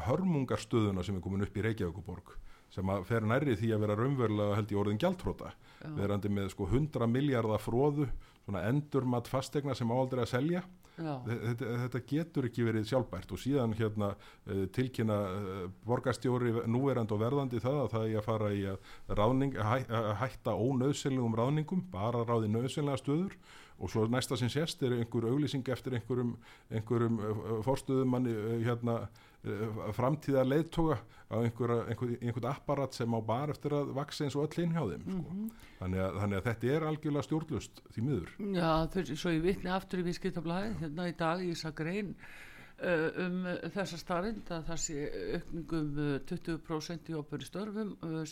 hörmungarstöðuna sem er komin upp í Reykjavíkuborg sem að fer nærri því að vera raunverulega held í orðin gjaldtróta verandi með sko 100 miljardar fróðu svona endurmat fastegna sem áaldrei að selja þetta, þetta getur ekki verið sjálfbært og síðan hérna uh, tilkynna uh, borgarstjóri núverandi og verðandi það að það er að fara í að, ráðning, hæ, að hætta ónauðsynlegum ráðningum, bara ráði nauðsynlega stöður og svo næsta sem sést er einhver auglýsing eftir einhverjum, einhverjum forstöðumanni uh, hérna uh, framtíða leiðtoga á einhver, einhver, einhvern apparat sem á bara eftir að vaksa eins og öll inn hjá þeim sko. Mhm. þannig, að, þannig að þetta er algjörlega stjórnlust því miður já þau, svo ég vitni aftur í viðskiptablaði hérna í dag í þessa grein uh, um þessa starrend að það sé aukningum uh, 20% í opur störfum uh,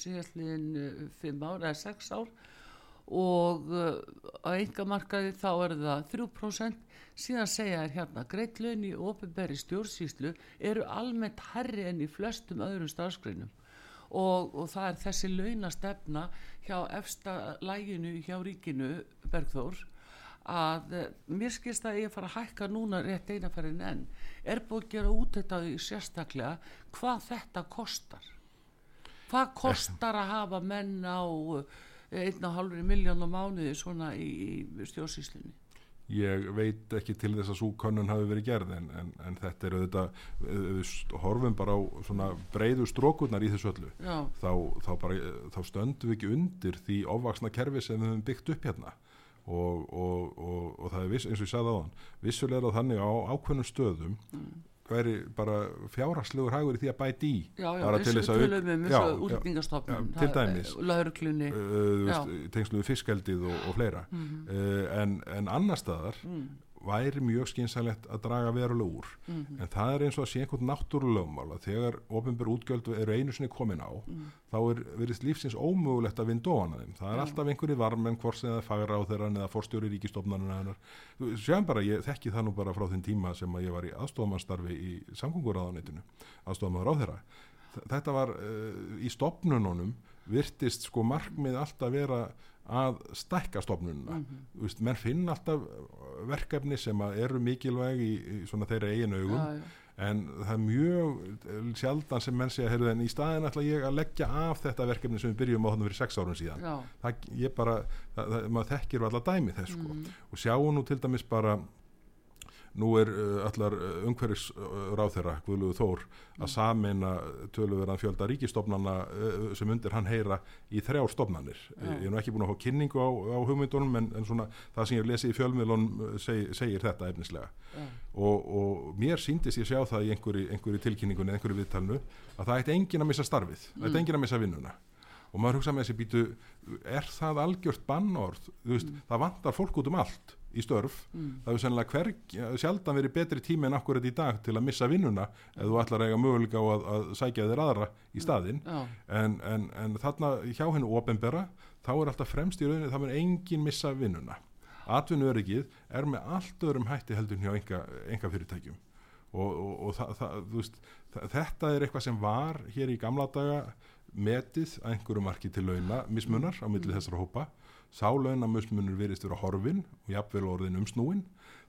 5 ár eða 6 ár og uh, á engamarkaði þá er það 3% síðan segja þær hérna greitt laun í ofinberi stjórnsýslu eru almennt herri enn í flestum öðrum starfsgreinum. Og, og það er þessi launastefna hjá efsta læginu hjá ríkinu Bergþór að eh, mér skilst að ég fara að hækka núna rétt einaferðin enn. Er búið að gera út þetta í sérstaklega hvað þetta kostar? Hvað kostar að hafa menn á eh, einn og hálfri miljón á mánuði svona í, í stjórnsýslunni. Ég veit ekki til þess að svo könnun hafi verið gerð en, en, en þetta er auðvitað, við horfum bara á svona breiðu strókurnar í þessu öllu, þá, þá, bara, þá stöndum við ekki undir því ofvaksna kerfi sem við höfum byggt upp hérna. Og, og, og, og það er viss, eins og ég sagði þann, vissulega er það þannig á ákveðnum stöðum væri bara fjárhagslegur hagur í því að bæti í já, já, til þess að útlendingastofnun já, til dæmis. uh, þú Já. veist, tengslu við fiskaldið og, og fleira Mhm. uh, en, en annar staðar mm, væri mjög skynsalegt að draga verulega úr. Mm, en það er eins og að sé einhvern náttúrulögmál að þegar ofinbjör útgjöld eru einu sinni komin á mm, þá er verið lífsins ómögulegt að vinda ofan að þeim. Það er Já. alltaf einhverju varmenn hvort sem það fagra á þeirra eða forstjóri ríkistofnarinn hennar sjáum bara, ég þekki það nú bara frá þeim tíma sem að ég var í aðstofamannsstarfi í samgönguráðanitinu, aðstofamann á þeirra þetta var uh, í stopnununum virtist sko markmið alltaf vera að stækka stopnununa mhm. Þú veist, menn finna alltaf verkefni sem eru mikilvæg í, í svona þeirra eigin augum. Já, já. en það er mjög eh, sjaldan sem menn segja, heyrðu en í staðin ætla ég að leggja af þetta verkefni sem við byrjum á þannig fyrir sex árum síðan. Það, ég bara, það, það, maður þekkir allar dæmi þess sko. Mm, og sjáum nú til dæmis bara nú er uh, allar umhverfis ráð þeirra, Guðluðu Þór að sameina töluverðan fjölda ríkistofnana uh, sem undir hann heyra í þrjár stofnanir. Já. ég er nú ekki búin að fá kynningu á, á hugmyndunum en, en svona það sem ég hef lesið í fjölmiðlun seg, segir þetta efnislega. Já. og, og mér síndist ég sjá það í einhverju, einhverju tilkynningunni, einhverju viðtalnu að það ætti engin að missa starfið, það ætti engin að missa vinnuna. Og maður hugsa með þessi býtu er það algjört bannorð? Veist, það vantar fólk út um allt í störf það hefur sennilega hver, sjaldan verið betri tími en akkurat í dag til að missa vinnuna ef þú ætlar að eiga möguleika á að, að sækja þér aðra í staðinn. Já. en, en, en þarna hjá hennu ofinbera þá er alltaf fremst í rauninni það verður engin missa vinnuna. Atvinnuöryggið er með allt öðrum hætti heldur hjá enga, fyrirtækjum og, og, og það, það, veist, það, þetta er eitthvað sem var hér í gamla daga metið að einhverju marki til launa mismunar á milli þessara hópa sá launa mismunur virðist vera horfin og jafnvel orðin umsnúin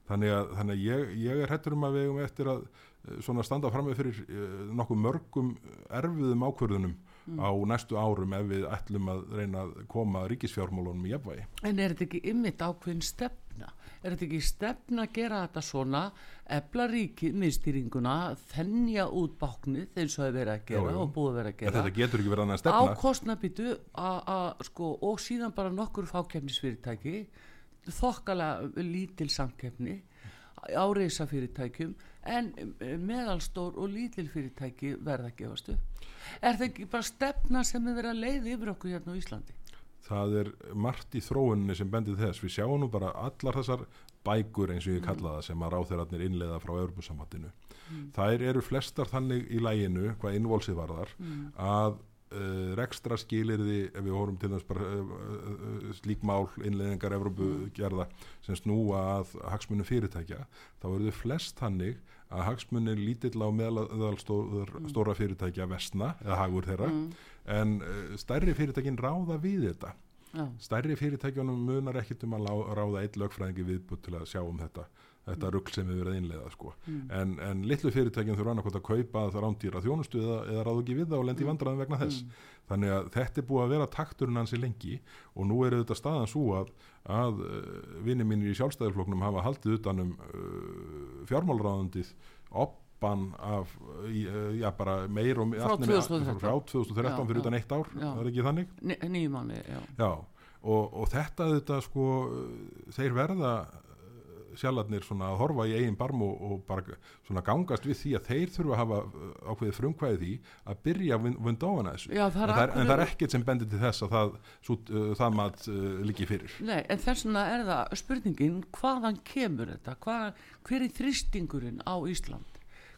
þannig að, þannig að ég, ég er hættur um að við eigum eftir að eh, svona standa fram með fyrir uh, nokkuð mörgum erfiðum ákvörðunum á næstu árum ef við ætlum að reyna að koma ríkisfjármálunum í jafnvægi. En er þetta ekki ymmit ákveðin stefna? Er þetta ekki stefna að gera þetta svona, ebla ríkið, miðstýringuna, þennja út báknið eins og það er verið að gera Jú, jú. og búið að vera að gera? þetta getur ekki verið annað en Á stefna. kostnabitu sko, og síðan bara nokkur fákefnisfyrirtæki, þokkalega lítil samkefni á reysafyrirtækjum en meðalstór og lítil fyrirtæki verða að gefast upp. Er það ekki bara stefna sem er verið að leiði yfir okkur hérna á Íslandi? Það er margt í þróuninni sem bendið þess. Við sjáum nú bara allar þessar bækur eins og ég kalla það sem að ráþeirarnir innleiða frá Europasambandinu þær eru flestar þannig í læginu hvað innvolsið varðar að uh, rekstra skilirði ef við horfum til þess bara uh, uh, slík mál innleiðingar Evrópu gerða sem snúa að hagsmunum fyrirtækja þá eru þau flest þannig að hagsmunir lítill á meðalstóra fyrirtækja vestna eða hagur þeirra en uh, stærri fyrirtækin ráða við þetta Já. stærri fyrirtækjunum munar ekkit um að ráða eitt lögfræðingi viðbútt til að sjá um þetta þetta rugg sem við verið innlega sko. en, en litlu fyrirtækjum þurfa annarkot að kaupa það rándýra þjónustu eða, eða ráðu ekki við það og lendi mm. vandræðum vegna þess þannig að þetta er búið að vera takturinn hansi lengi og nú er þetta staðan svo að, að uh, vinni mínir í sjálfstæðarfloknum hafa haldið utanum uh, fjármálráðandið oppan af í, uh, já, bara meir og 2013. frá 2013 Já, fyrir utan eitt ár, það er ekki þannig Nýjum manni, og, og þetta þetta sko, þeir verða sjallarnir svona að horfa í eigin barm og, og bara svona gangast við því að þeir þurfa að hafa uh, ákveðið frumkvæði því að byrja að vinda á hana þessu. Já, það en, það er, en það er ekkert sem bendir til þess að það, svo, uh, það mat uh, liggi fyrir. Nei, en þess vegna er það spurningin hvaðan kemur þetta? Hvað, hver er þrýstingurinn á Ísland?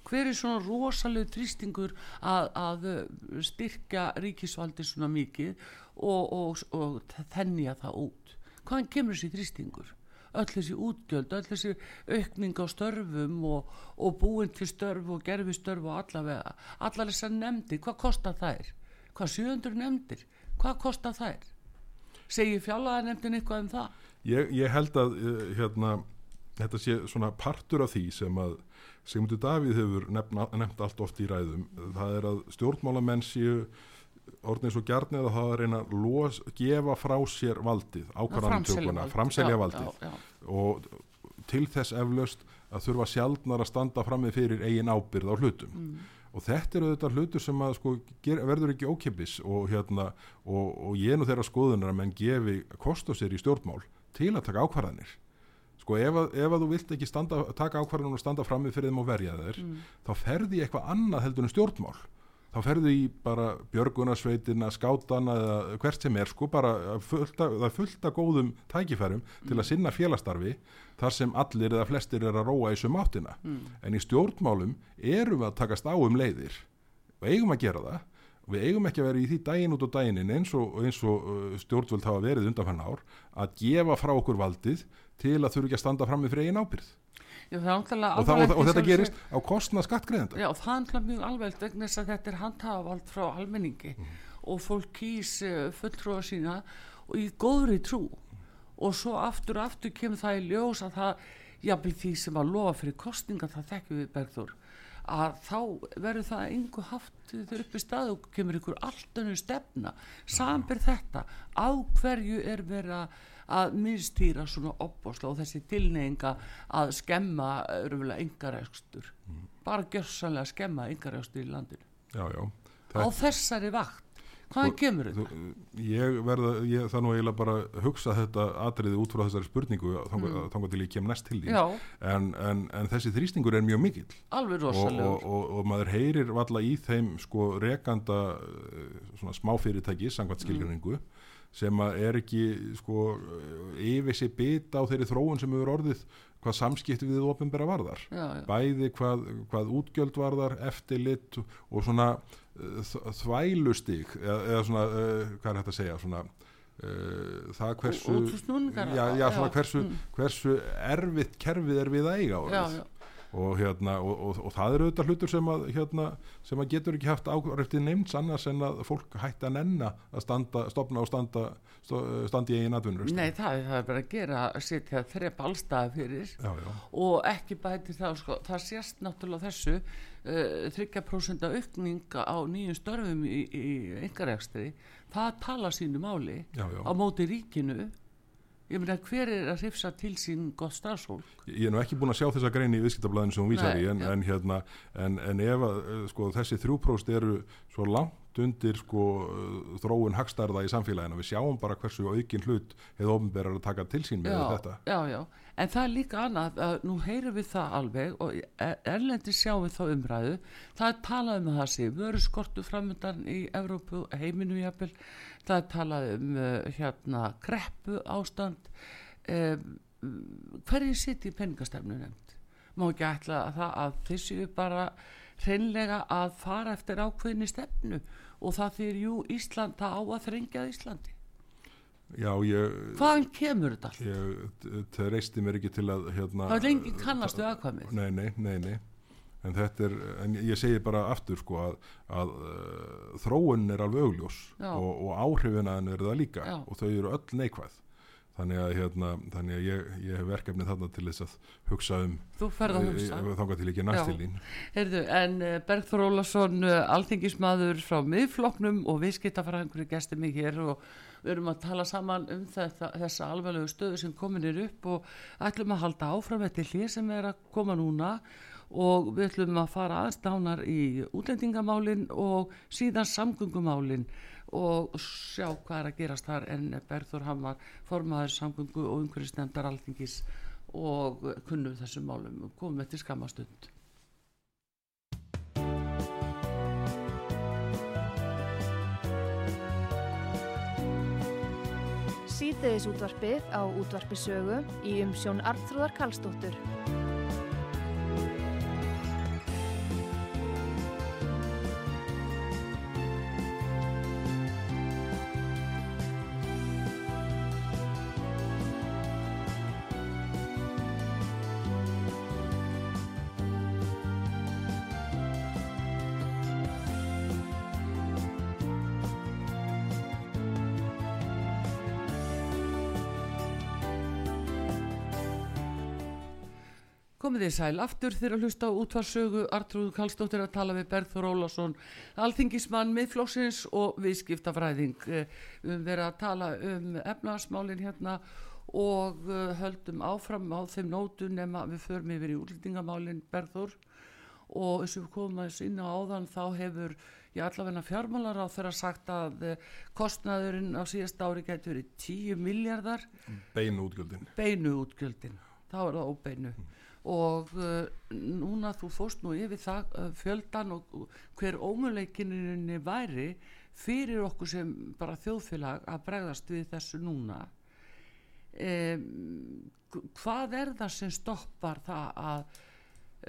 Hver er svona rosalega þrýstingur að, að uh, styrkja ríkisvaldi svona mikið og, og, og þennja það út? Hvaðan kemur þessi þrýstingur? Öll þessi útgjöld, öll þessi aukning á störfum og, og búin til störf og gerfi störf og allavega, allar þessar nefndir, hvað kostar þær? Hvað 700 nefndir? Hvað kostar þær? segir fjárlaganefndin eitthvað um það Ég, ég held að uh, hérna, þetta sé svona partur af því sem að Sigmundur Davíð hefur nefna, nefnt allt oft í ræðum. Það er að stjórnmálamenn séu orðin svo gjarnið að það er að los, gefa frá sér valdið, ákvarðanumtökuna, framselja valdið. já, já. og til þess eflaust að þurfa sjaldnar að standa frammi fyrir eigin ábyrð á hlutum. Og þetta eru þetta hlutur sem að sko, ger, verður ekki ókipis og, hérna, og, og ég nú þeirra skoðunar að menn gefi kost á sér í stjórnmál til að taka ákvarðanir sko ef að, ef að þú vilt ekki standa, taka ákvarðanir og standa frammi fyrir þeim og verja þeir þá ferði í eitthvað annað heldur en stjórnmál. Þá ferðu í bara björgunarsveitina, skátana eða hvert sem er sko bara fullta, það fullt af góðum tækifærum til að sinna félastarfi þar sem allir eða flestir er að róa í sum áttina. En í stjórnmálum erum við að takast á um leiðir og eigum að gera það við eigum ekki að vera í því daginn út og daginn inn eins og, eins og uh, stjórnvöld hafa verið undanfann ár að gefa frá okkur valdið til að þurfa ekki að standa fram með fyrir eigin ábyrð Já, og, það, og, og þetta gerist á kostnað skattgreðenda Já, það er náttúrulega mjög alveg vegna þess að þetta er handhafavald frá almenningi og fólk kýs uh, fulltrúa sína og í góðri trú. Og svo aftur aftur kemur það í ljós að það, jafnvel því sem var lofa fyrir kostninga, það þekkjum við Bergþór að þá verður það engu haft þau upp í stað og kemur ykkur allt önnur stefna samber þetta á hverju er verið að- minnstýra svona opbosla og þessi tilneyinga að skemma örfulega yngarækstur mm. bara gjörsanlega skemma yngarækstur í landinu já, já. á þessari vakt hvaðan kemur þetta? Ég verða, ég, það nú eiginlega bara hugsa þetta atriði út frá þessari spurningu þanga mm. til ég kem næst til því en, en, en þessi þrýstingur er mjög mikill alveg rosalegur og, og, og maður heyrir valla í þeim sko rekanda svona smáfyrirtæki sangvært skilgjöringu mm. sem er ekki sko yfir sér bita á þeirri þróun sem hefur orðið hvað samskipti við ofinbæra varðar já, já. bæði hvað, hvað útgjöld varðar eftirlitt og svona þvælustík eða, eða svona, uh, hvað er þetta að segja svona uh, það hversu já, já, svona hversu, mm. hversu erfitt kerfið er við að eiga orðið og, hérna, og, og, og það eru auðvitað hlutur sem að, hérna, sem að getur ekki haft áræftið nefns annars en að fólk hætti að nenna að standa, stopna og standa standi í eigin atvinnur Nei, það, það er bara að gera að setja þrepp allstaði fyrir. Já, já. og ekki bæti það sko, það sést náttúrulega þessu uh, 30% aukninga á nýjum störfum í, í engaregstri það tala sínu máli já, á móti ríkinu Ég meina hver er að hrifsa til sín gott starfsfólk? Ég er nú ekki búin að sjá þessa grein í viðskiptablaðinu sem hún vísar í en, en, hérna, en, en ef að, sko, þessi þrjúpróst eru svo langt undir sko, þróun hagstarða í samfélaginu. Við sjáum bara hversu aukinn hlut hefur ofnberðar að taka til sín með já, þetta. Já, já, en það er líka annað að nú heyrum við það alveg og erlendi sjáum við þá umræðu. Það er talað um það sé vöru skortu framöndan í Evrópu heiminu jafnvel, það er talað um uh, hérna kreppu ástand um, hverju sitt í peningastefnu nefnd má ekki ætla að það að þessu bara hreinlega að fara eftir ákveðinni stefnu og það fyrir jú Ísland það á að þrengja Íslandi. Já, ég Hvaðan kemur þetta? Ég, það reisti mér ekki til að hérna, Það er lengi kannastu aðkvæmið. Nei, nei, nei, nei en þetta er, en ég segi bara aftur sko að, að uh, þróun er alveg augljós og, og áhrifinaðin er það líka Já. og þau eru öll neikvæð. Þannig að, hérna, þannig að ég, ég hef verkefni þarna til þess að hugsa um þú ferð að hugsa. þángar til ekki næstilín en eh, Bergþór Ólason eh, alþingismadur frá miðfloknum og viðskiptafræðingur er gæstið mig hér og við erum að tala saman um þetta, þessa alveglegu stöðu sem komin er upp og ætlum að halda áfram þetta hlið sem er að koma núna og við ætlum að fara aðstánar í útlendingamálin og síðan samgöngumálin og sjá hvað er að gerast þar en Berður Hamar formaður samgöngu og umhverfisnefndar alþingis og kunnuð þessum málum. Komum við til skamastund Sýteðis útvarpið á útvarpisögu í umsjón Arnþróðar Kallstóttur komið þið sæl. Aftur þegar að hlusta á útvarsögu Artrúð Kallstóttir að tala við Berður Ólásson alþingismann miðflóksins og viðskiptafræðing. Eh, við um verðum að tala um efnarsmálin hérna og eh, höldum áfram á þeim nótu nema við förum yfir í útlendingamálin Berður og eins og við komum aðeins inn á áðan þá hefur ég allavegna fjármálar á þeirra sagt að eh, kostnaðurinn á síðast ári getur verið 10 miljardar beinu útgjöldin. Beinu útgjöldin. Þá er það óbeinu. Mm og uh, núna þú fóst nú yfir það uh, fjöldan og hver ómuleikininni væri fyrir okkur sem bara þjóðfélag að bregðast við þessu núna. Um, hvað er það sem stoppar það að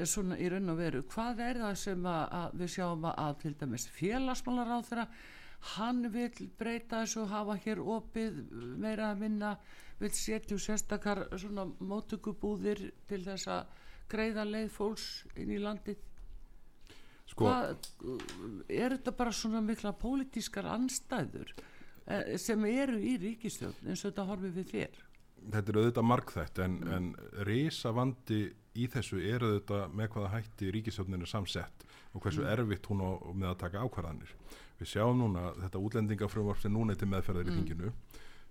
svona í raun og veru hvað er það sem að, að við sjáum að, að til dæmis félagsmálar á þeirra hann vil breyta þessu og hafa hér opið meira að minna vil setja sérstakar svona mótökubúðir til þess að greiða leið fólks inn í landið sko Hvað, er þetta bara svona mikla pólitískar anstæður eh, sem eru í ríkistjóðn eins og þetta horfið við þér Þetta er auðvitað markþætt en, mm. en reysa vandi í þessu er auðvitað með hvaða hætti ríkistjóðninu samsett og hversu mm. erfitt hún á með að taka ákvarðanir við sjáum núna þetta útlendingafröðvarp sem núna er til meðferðar í mm. þinginu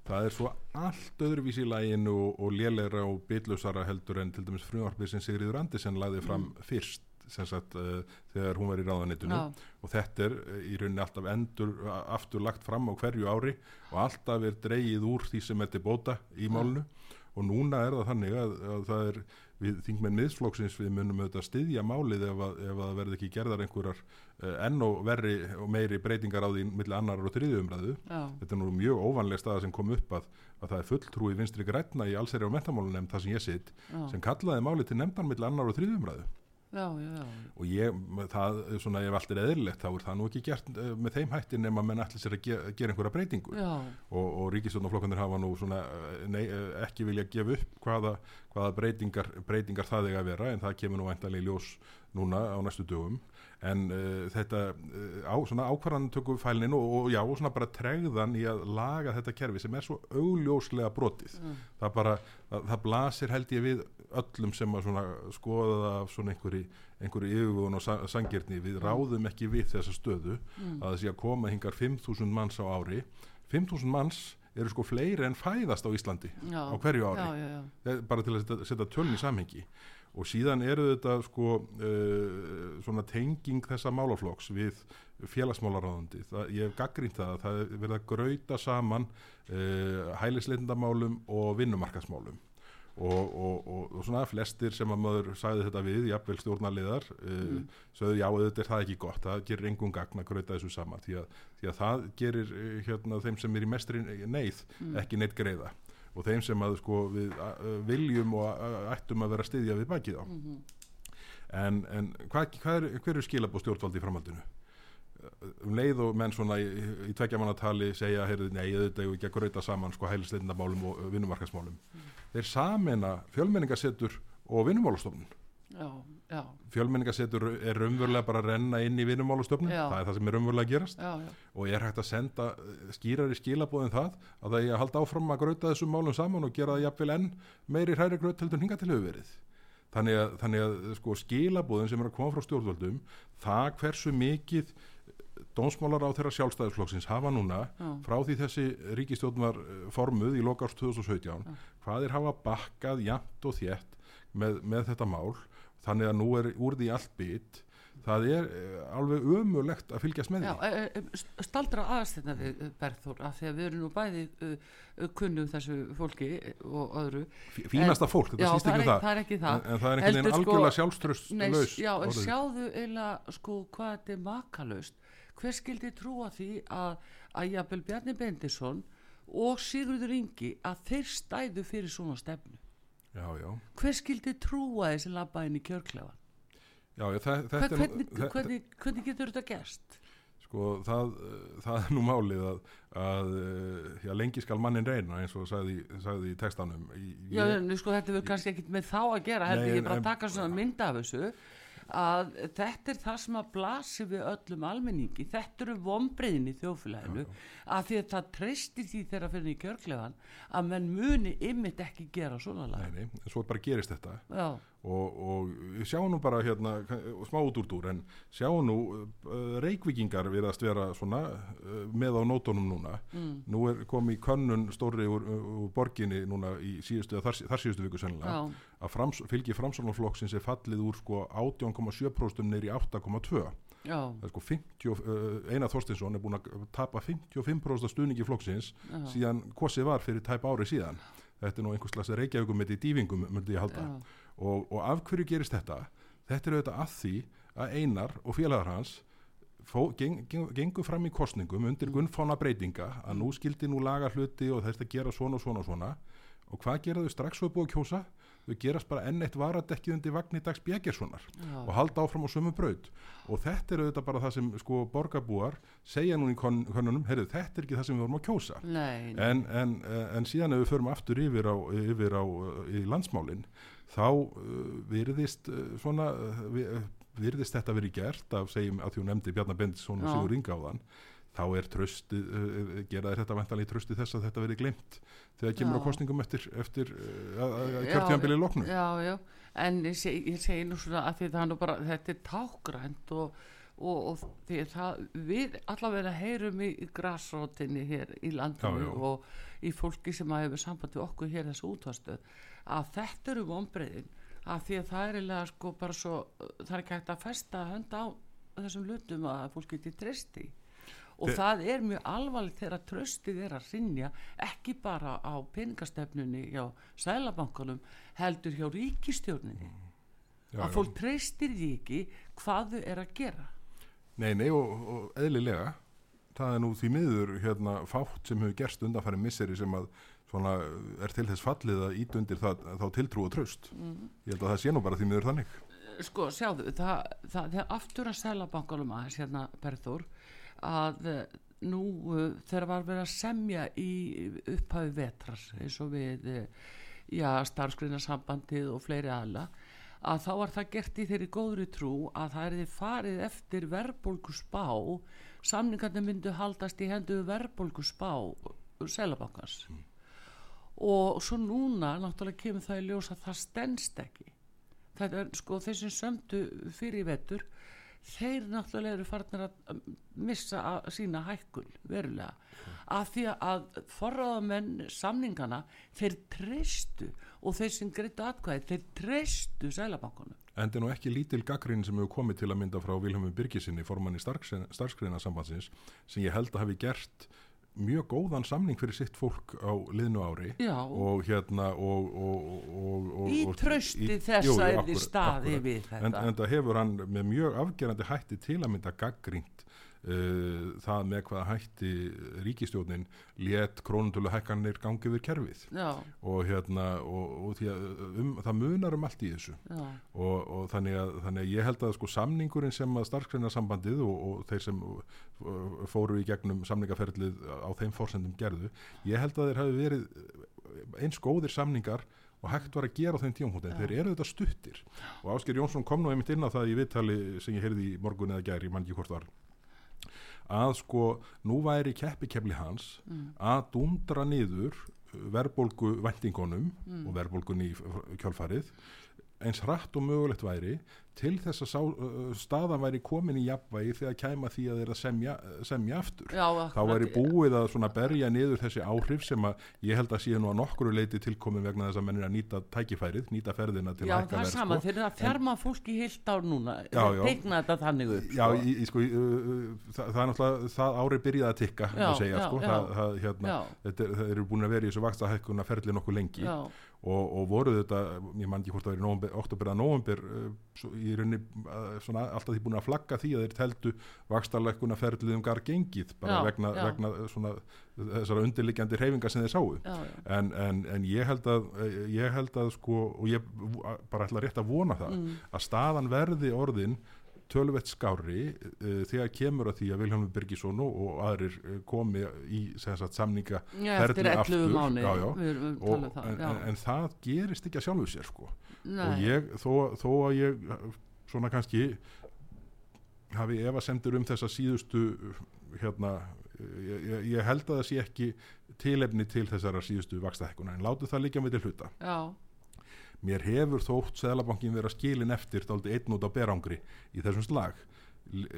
það er svo allt öðruvís í læginu og, og lélegra og bitlausara heldur en til dæmis frumvarpið sem Sigriður Andersen laði fram fyrst sem sagt uh, þegar hún var í ráðanitinu Já. og þetta er uh, í rauninni alltaf endur aftur lagt fram á hverju ári og alltaf er dreigið úr því sem er til bóta í málnu og núna er það þannig að, að það er við þingmenn miðsflokksins við munum auðvitað styðja málið ef að, ef að verði ekki gerðar einhverjar uh, enn og verri og meiri breytingar á því milli annar og þriðju umræðu. Já, þetta er nú mjög óvanlega staða sem kom upp að, að það er fulltrúi vinstri grætna í allseri og mentamálunemnd það sem ég sitt já, sem kallaði málið til nefndan milli annar og þriðju umræðu. Já, já, já. og ég, það, svona ef allt er eðlilegt þá er það nú ekki gert eh, með þeim hætti nema menn allir sér að ge gera einhverja breytingu. Já. og, og ríkistjórnarflokkandir hafa nú svona eh, nei, eh, ekki vilja gefa upp hvaða, hvaða breytingar, breytingar það eiga að vera en það kemur nú væntanlega í ljós núna á næstu dögum. En uh, þetta uh, á, svona ákvarðan tökum fælinin og, og já, og svona bara tregðan í að laga þetta kerfi sem er svo augljóslega brotið. Það bara, það, það blasir held ég við öllum sem að svona skoða af svona einhverju, einhverju yfirvögun og sa- sanngirni, við ráðum ekki við þessa stöðu að það sé að koma hingar 5.000 manns á ári. 5.000 manns eru sko fleiri en fæðast á Íslandi Já. á hverju ári Já, já. Eh, bara til að setja, setja töln í samhengi og síðan eru þetta sko uh, svona tenging þessa málaflokks við félagsmálaráðandi ég hef gaggrínt það að það er verið að grauta saman uh, hælislindamálum og vinnumarkasmálum og, og, og, og svona flestir sem að maður sagði þetta við, jafnvel stjórnarliðar uh, sögðu já, auðvitað er það ekki gott það gerir engum gagn að grauta þessu saman því að, því að það gerir uh, hérna, þeim sem er í mestri neyð ekki neitt greiða. Og þeim sem að sko við uh, viljum og ættum að vera að styðja við bakið á. En, en hvað, hvað er, hver er skilabóð stjórnvaldi í framhaldinu um leið og menn svona í, í tveggja mannatali segja, heyrðu, nei, þetta er ekki að gröita saman sko hælisleitindamálum og uh, vinnumarkasmálum þeir samena fjölmenningasetur og vinnumálastofnun. Fjölmenningasetur er raunverulega bara að renna inn í vinnumálastofnun, það er það sem er raunverulega að gerast. Já, já. og er hægt að senda eh, skýrari skilabóðin það að það að halda áfram að gröta þessum málum saman og gera það jafnvel enn meiri hræri gröt heldur hinga til hefur verið. Þannig að, þannig að sko, skilabóðin sem er að koma frá stjórnvöldum það hversu mikið dónsmálar á þeirra sjálfstæðisflokksins hafa núna Já. frá því þessi ríkistjórn var eh, formuð í lokárs 2017 hvað er hafa bakkað jafnt og þétt með, með þetta mál. Þannig að nú er úr því allt bit. Það er eh, alveg ömulegt að fylgjast með Já, því. e, e, st- staldra aðeins þetta við eh, Bergþór af því að við erum nú bæði uh, kunnum þessu fólki eh, og öðru. Fí- fínasta fólk, þetta Já, það ekki um það. það er ekki það. En, en það er einhvern veginn sko, algjörlega sjálfströst Nei, laus já, en sjáðu eiginlega sko hvað þetta er makalöst hver skildi trúa því að, að jafnvel Bjarni Bendisson og Sigurður Ingi að þeir stæðu fyrir svona stefnu? Já, já, hver skildi trúa þessi labba inn í kjörklefan já, það, þetta Hver, er hvernig, þetta- hvernig, hvernig getur þetta gerst? Sko, það, það er nú málið að, að já, lengi skal mannin reyna eins og sagði, sagði í textanum. Í- Já, ég- en sko þetta verður kannski ekkit með þá að gera Nei, ég bara en- að taka svona mynd af þessu að þetta er það sem að blasi við öllum almenningi. Þetta eru vonbreiðin í þjóðfélaginu að því að það treystir því þegar fyrir í kjörklefan að menn muni ymmit ekki gera svona lag. Nei, nei, en svo bara gerist þetta. Já, og, og sjáum nú bara hérna smá út úr dúr en sjáum nú uh, reykvíkingar virðast vera svona uh, með á nótunum núna. Mm. nú er komið könnun stórri úr, úr borginni núna í síðustu, þar, þar síðustu viku sennilega já, að frams, fylgi framsóknarflokksins er fallið úr sko 18,7% neyri 8,2 já, það er sko 50, og- uh, Einar Þorstinsson er búin að tapa 55% stuðningi flokksins Já. síðan kosið var fyrir tæp ári síðan þetta er nú einhvers slags reykjaugum með í dývingum myndi ég halda. Og, og af hverju gerist þetta? Þetta er auðvitað að því að Einar og félagar hans fó, geng, geng, gengur fram í kostningum undir gunnfána breytinga að nú skildi nú laga hluti og þetta gera svona og svona og svona. Og hvað gera þau strax svo búið að kjósa þau gerast bara enn eitt varadekkið undir vagn í dags Bjeggerssonar Já. og halda áfram á sömu braut og þetta er auðvitað bara það sem sko borgarbúar segja nú í kon- könnunum, heyrðu þetta er ekki það sem við vorum að kjósa nei, nei. en, en, en síðan ef við förum aftur yfir á, yfir á uh, í landsmálin þá uh, virðist uh, svona uh, vi- virðist þetta verið gert af segjum að þú nefndi Bjarnar Bendisson og. Sigur Ingáðan þá er trösti, uh, gera þér þetta vantanlega í trösti þess að þetta verið glemt þegar kemur Já. á kostningum eftir, eftir uh, að- að Já, kjörtjambili loknu já, já, en ég segi, ég segi nú svona að því það nú bara, þetta er tákgrænt og, og, og því það við allavega heyrum í, grasrótinni hér í landinu Já, já. og í fólki sem að hefur samband við okkur hér þessu útvarstöð að þetta eru vonbreiðin að því að það er eiginlega sko bara svo það er ekki hægt að festa hönda á þessum hlutum að fólk geti treysti og Þe- það er mjög alvarlegt þegar tröstið er að rinja ekki bara á peningastefnunni hjá sælabankanum heldur hjá ríkistjórninni Já, að já. fólk treystir því ekki hvað þau er að gera. Nei, nei og, og eðlilega það er nú því miður hérna fátt sem hefur gerst undanfæri misseri sem að svona er til þess fallið að ít undir það, þá tiltrú og tröst Mhm. ég held að það sé nú bara því miður þannig. Sko, sjáðu, það, það, það aftur að sælabankanum aðeins hérna Berður að eh, nú uh, þegar var verið að semja í upphafi vetrar eins og við uh, já, starfsgreinasambandið og fleiri aðla að þá var það gert í þeirri góðri trú að það er þið farið eftir verðbólgu spá samningarnir myndu haldast í hendu verðbólgu spá sælabankans og svo núna náttúrulega kemur það í ljós að það stendst ekki. Er sko þeir sem sömdu fyrir í vetur þeir náttúrulega eru farnir að missa að sína hækkun verulega. Af því að forraðamenn samningana þeir treystu og þeir sem greittu atkvæði þeir treystu sælabankunum En það er nú ekki lítil gaggrín sem hefur komið til að mynda frá Vilhelmi Birgisinni, formanni starfskreina sambandsins, sem ég held að hafi gert mjög góðan samning fyrir sitt fólk á liðnu ári Já. og hérna og, og, og, og, Í í- þess að staðið akkúrat. við þetta. en, en það hefur hann með mjög afgerandi hætti til að mynda gaggrínt uh, það með hvaða hætti ríkistjónin let krónutölu hækkanir gangi við kerfið. Já, og hérna og, og því að um, það munar um allt í þessu. Og, og þannig, að, þannig að ég held að sko samningurinn sem að starfsgreinasambandið og, og þeir sem fóru í gegnum samningaferlið á þeim fórsendum gerðu, ég held að þeir hafi verið eins góðir samningar og hægt var að gera á þeim tíumhúti en þeir eru þetta stuttir. Og Ásker Jónsson kom nú einmitt inn á það í viðtali sem ég heyrði í morgun eða gær, ég man ekki hvort var að sko nú væri keppi kepli hans að dundra niður verðbólgu vendingunum og verðbólgun í kjálfarið eins hratt og mögulegt væri til þess að sá, staðan væri komin í jafnvægi þegar kæma því að þeir að semja, semja aftur já þá væri búið að svona berja niður þessi áhrif sem að ég held að sé nú að nokkru leiti tilkomin vegna þess að menn er að nýta tækifærið, nýta ferðina til Já, að hækka það er verð sama, sko. þeir eru að þjarma fólki heilt ár núna Já, já. teikna þetta þannig upp Já, sko. í, í, sko, í, uh, það, það er náttúrulega, það árið byrjaði að tikka, Já, að segja, já, sko, já. það, það, hérna, Já. þetta, það eru búin að vera í þessu vakstahækkuna ferli nokkuð lengi Já. Og, og voru þetta, ég man ekki hvort það er í oktober eða november, í rauninni uh, svona alltaf því búin að flagga því að þeir teldu vakstarleikuna ferlið um gar gengið, bara Já, vegna, já. vegna svona þessara undirliggjandi reyfinga sem þeir sáu. Já, já. En, en, en ég held að ég held að sko og ég bara ætla rétt að vona það Mm. að staðan verði orðin tölvett skári uh, þegar kemur að því að Vilhelm Birgisson og, aðrir uh, komi í sagt, samninga Já, eftir 11 mánuði, já, já. við erum að Og, tala um það, en, en, en það gerist ekki að sjálfu sér sko. Og ég þó, þó að ég svona kannski hafi efasemdur um þessa síðustu hérna ég, ég- held að það sé ekki tilefni til þessara síðustu vakstahækkuna en látu það líka með til hluta. Já, mér hefur þótt Seðlabankin vera skilin eftir einn út á berangri í þessum slag.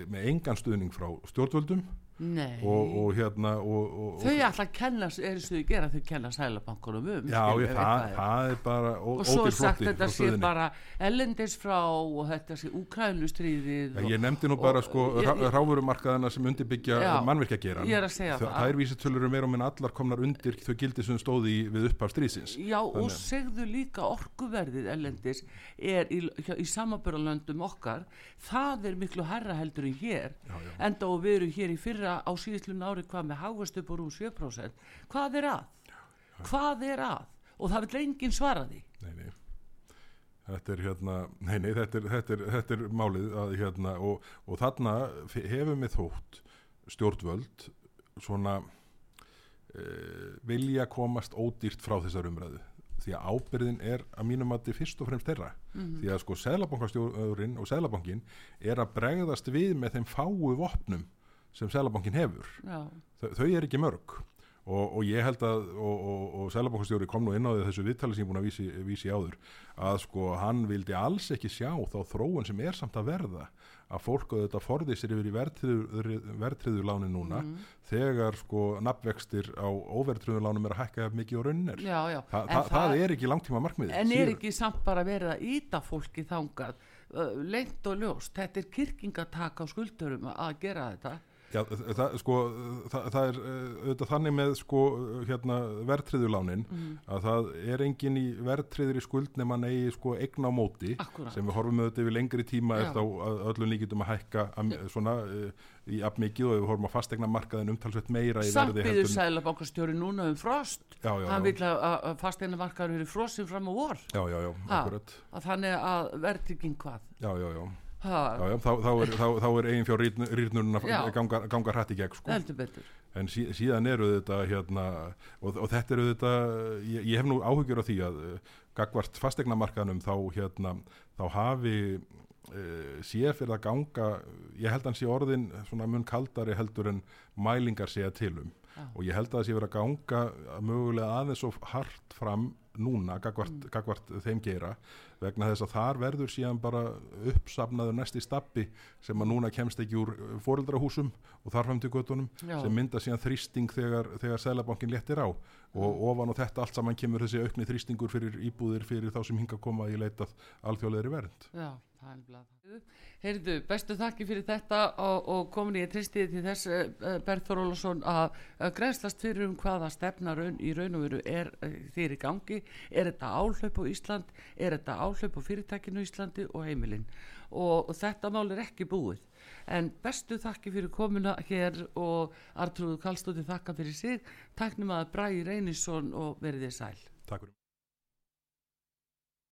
Með engan stuðning frá stjórnvöldum og, og hérna og, og, þau ætla að kenna, er þess að þau gera þau kenna sælabankunum um já, skilur, ég, það, er. það er bara og svo er sagt þetta sé bara ellendis frá og þetta sé úkrænustríðið Já, ég nefndi nú bara sko ráfurumarkaðina sem undirbyggja mannverkja er segja það. Þær vísitölur eru meira og minna allar komnar undir þau gildi sem stóði í, við upphaf stríðsins. Já og segðu líka orkuverðið ellendis er í, í samaböralöndum okkar það er miklu herra heldur en hér enda og við erum hér í fyrra á síðistlun ári hvað með hagvast upp úr um 7% hvað er að? Hvað er að? Og það vil enginn svara því. Nei, nei. Þetta er hérna, nei, nei, þetta er, þetta er, þetta er málið að hérna og, og þarna hefur mig þótt stjórnvöld svona uh, vilja komast ódýrt frá þessar umræðu. Því að ábyrðin er að mínum að þetta fyrst og fremst þeirra. Því að sko Sælabankastjórinn og Sælabankin er að bregðast við með þeim fáu vopnum sem Sælabankin hefur. Já, þau, er ekki mörg. Og, og ég held að og, og, og Sælabókastjóri kom nú inn á því þessu viðtali sem ég búin að vísi, vísi áður að sko hann vildi alls ekki sjá þá þróun sem er samt að verða að fólk auðvitað forði sér yfir í verðtriður lánin núna mm. þegar sko nafnvextir á óverðtriður lánum er að hækka mikið og raunir. Já, já. Þa, það, það er ekki langtíma markmið en er ekki samt bara verið að íta fólki þangað uh, lengt og ljóst? Þetta er kyrkingatak á skuldurum að gera þetta Já, það, sko, það, það er auðvitað þannig með sko, hérna, verðtriðulánin mm. að það er engin í verðtriður í skuld nema negi sko, eigna á móti Akkurat. sem við horfum auðvitað yfir lengri tíma eftir að öllum líkitum að hækka að, svona, í afmikið og við horfum að fastegna markaðin umtalsveit meira í verði Sambiður sælabankastjóri núna um frost. Já, já, hann vil að fastegna markaðin eru frostin fram á vor. Já, já, já, akkurat. Þannig að verðtrygging hvað? Já, já, já Já, já, þá, þá er, er eigin fjár rýrnurinn að ganga, ganga hrætt í gegn sko. en sí, síðan eru þetta hérna, og, og þetta eru þetta ég, ég hef nú áhugjur á því að uh, gagvart fastegnamarkaðnum þá, hérna, þá hafi uh, sé fyrir að ganga ég held að hann sé orðin mun kaldari heldur en mælingar sé að tilum já. og ég held að það sé verið að ganga mögulega aðeins svo hart fram núna gagvart, mm. gagvart þeim gera vegna þess að þar verður síðan bara uppsafnaður næst í stappi sem að núna kemst ekki úr fóreldrahúsum og þarfum til göttunum sem mynda síðan þrýsting þegar, þegar Sælabankin léttir á og mm. ofan og þetta allt saman kemur þessi aukni þrýstingur fyrir íbúðir fyrir þá sem hinga að koma í leitað alþjóðleiri vernd Já, það er blað Heyrðu, bestu þakki fyrir þetta og, og komin ég tristiði til þess uh, Berður Ólason að grænslast fyrir um hvaða stefna raun, í raun og veru er uh, þér í gangi. Er þetta áhlaup á Ísland? Er þetta áhlaup á fyrirtækinu Íslandi og heimilinn og, og þetta mál er ekki búið. En bestu þakki fyrir komuna hér og Artrúðu Kallstóti þakka fyrir sig. Taknum að Bræði Reynisson og verið þér sæl. Takk fyrir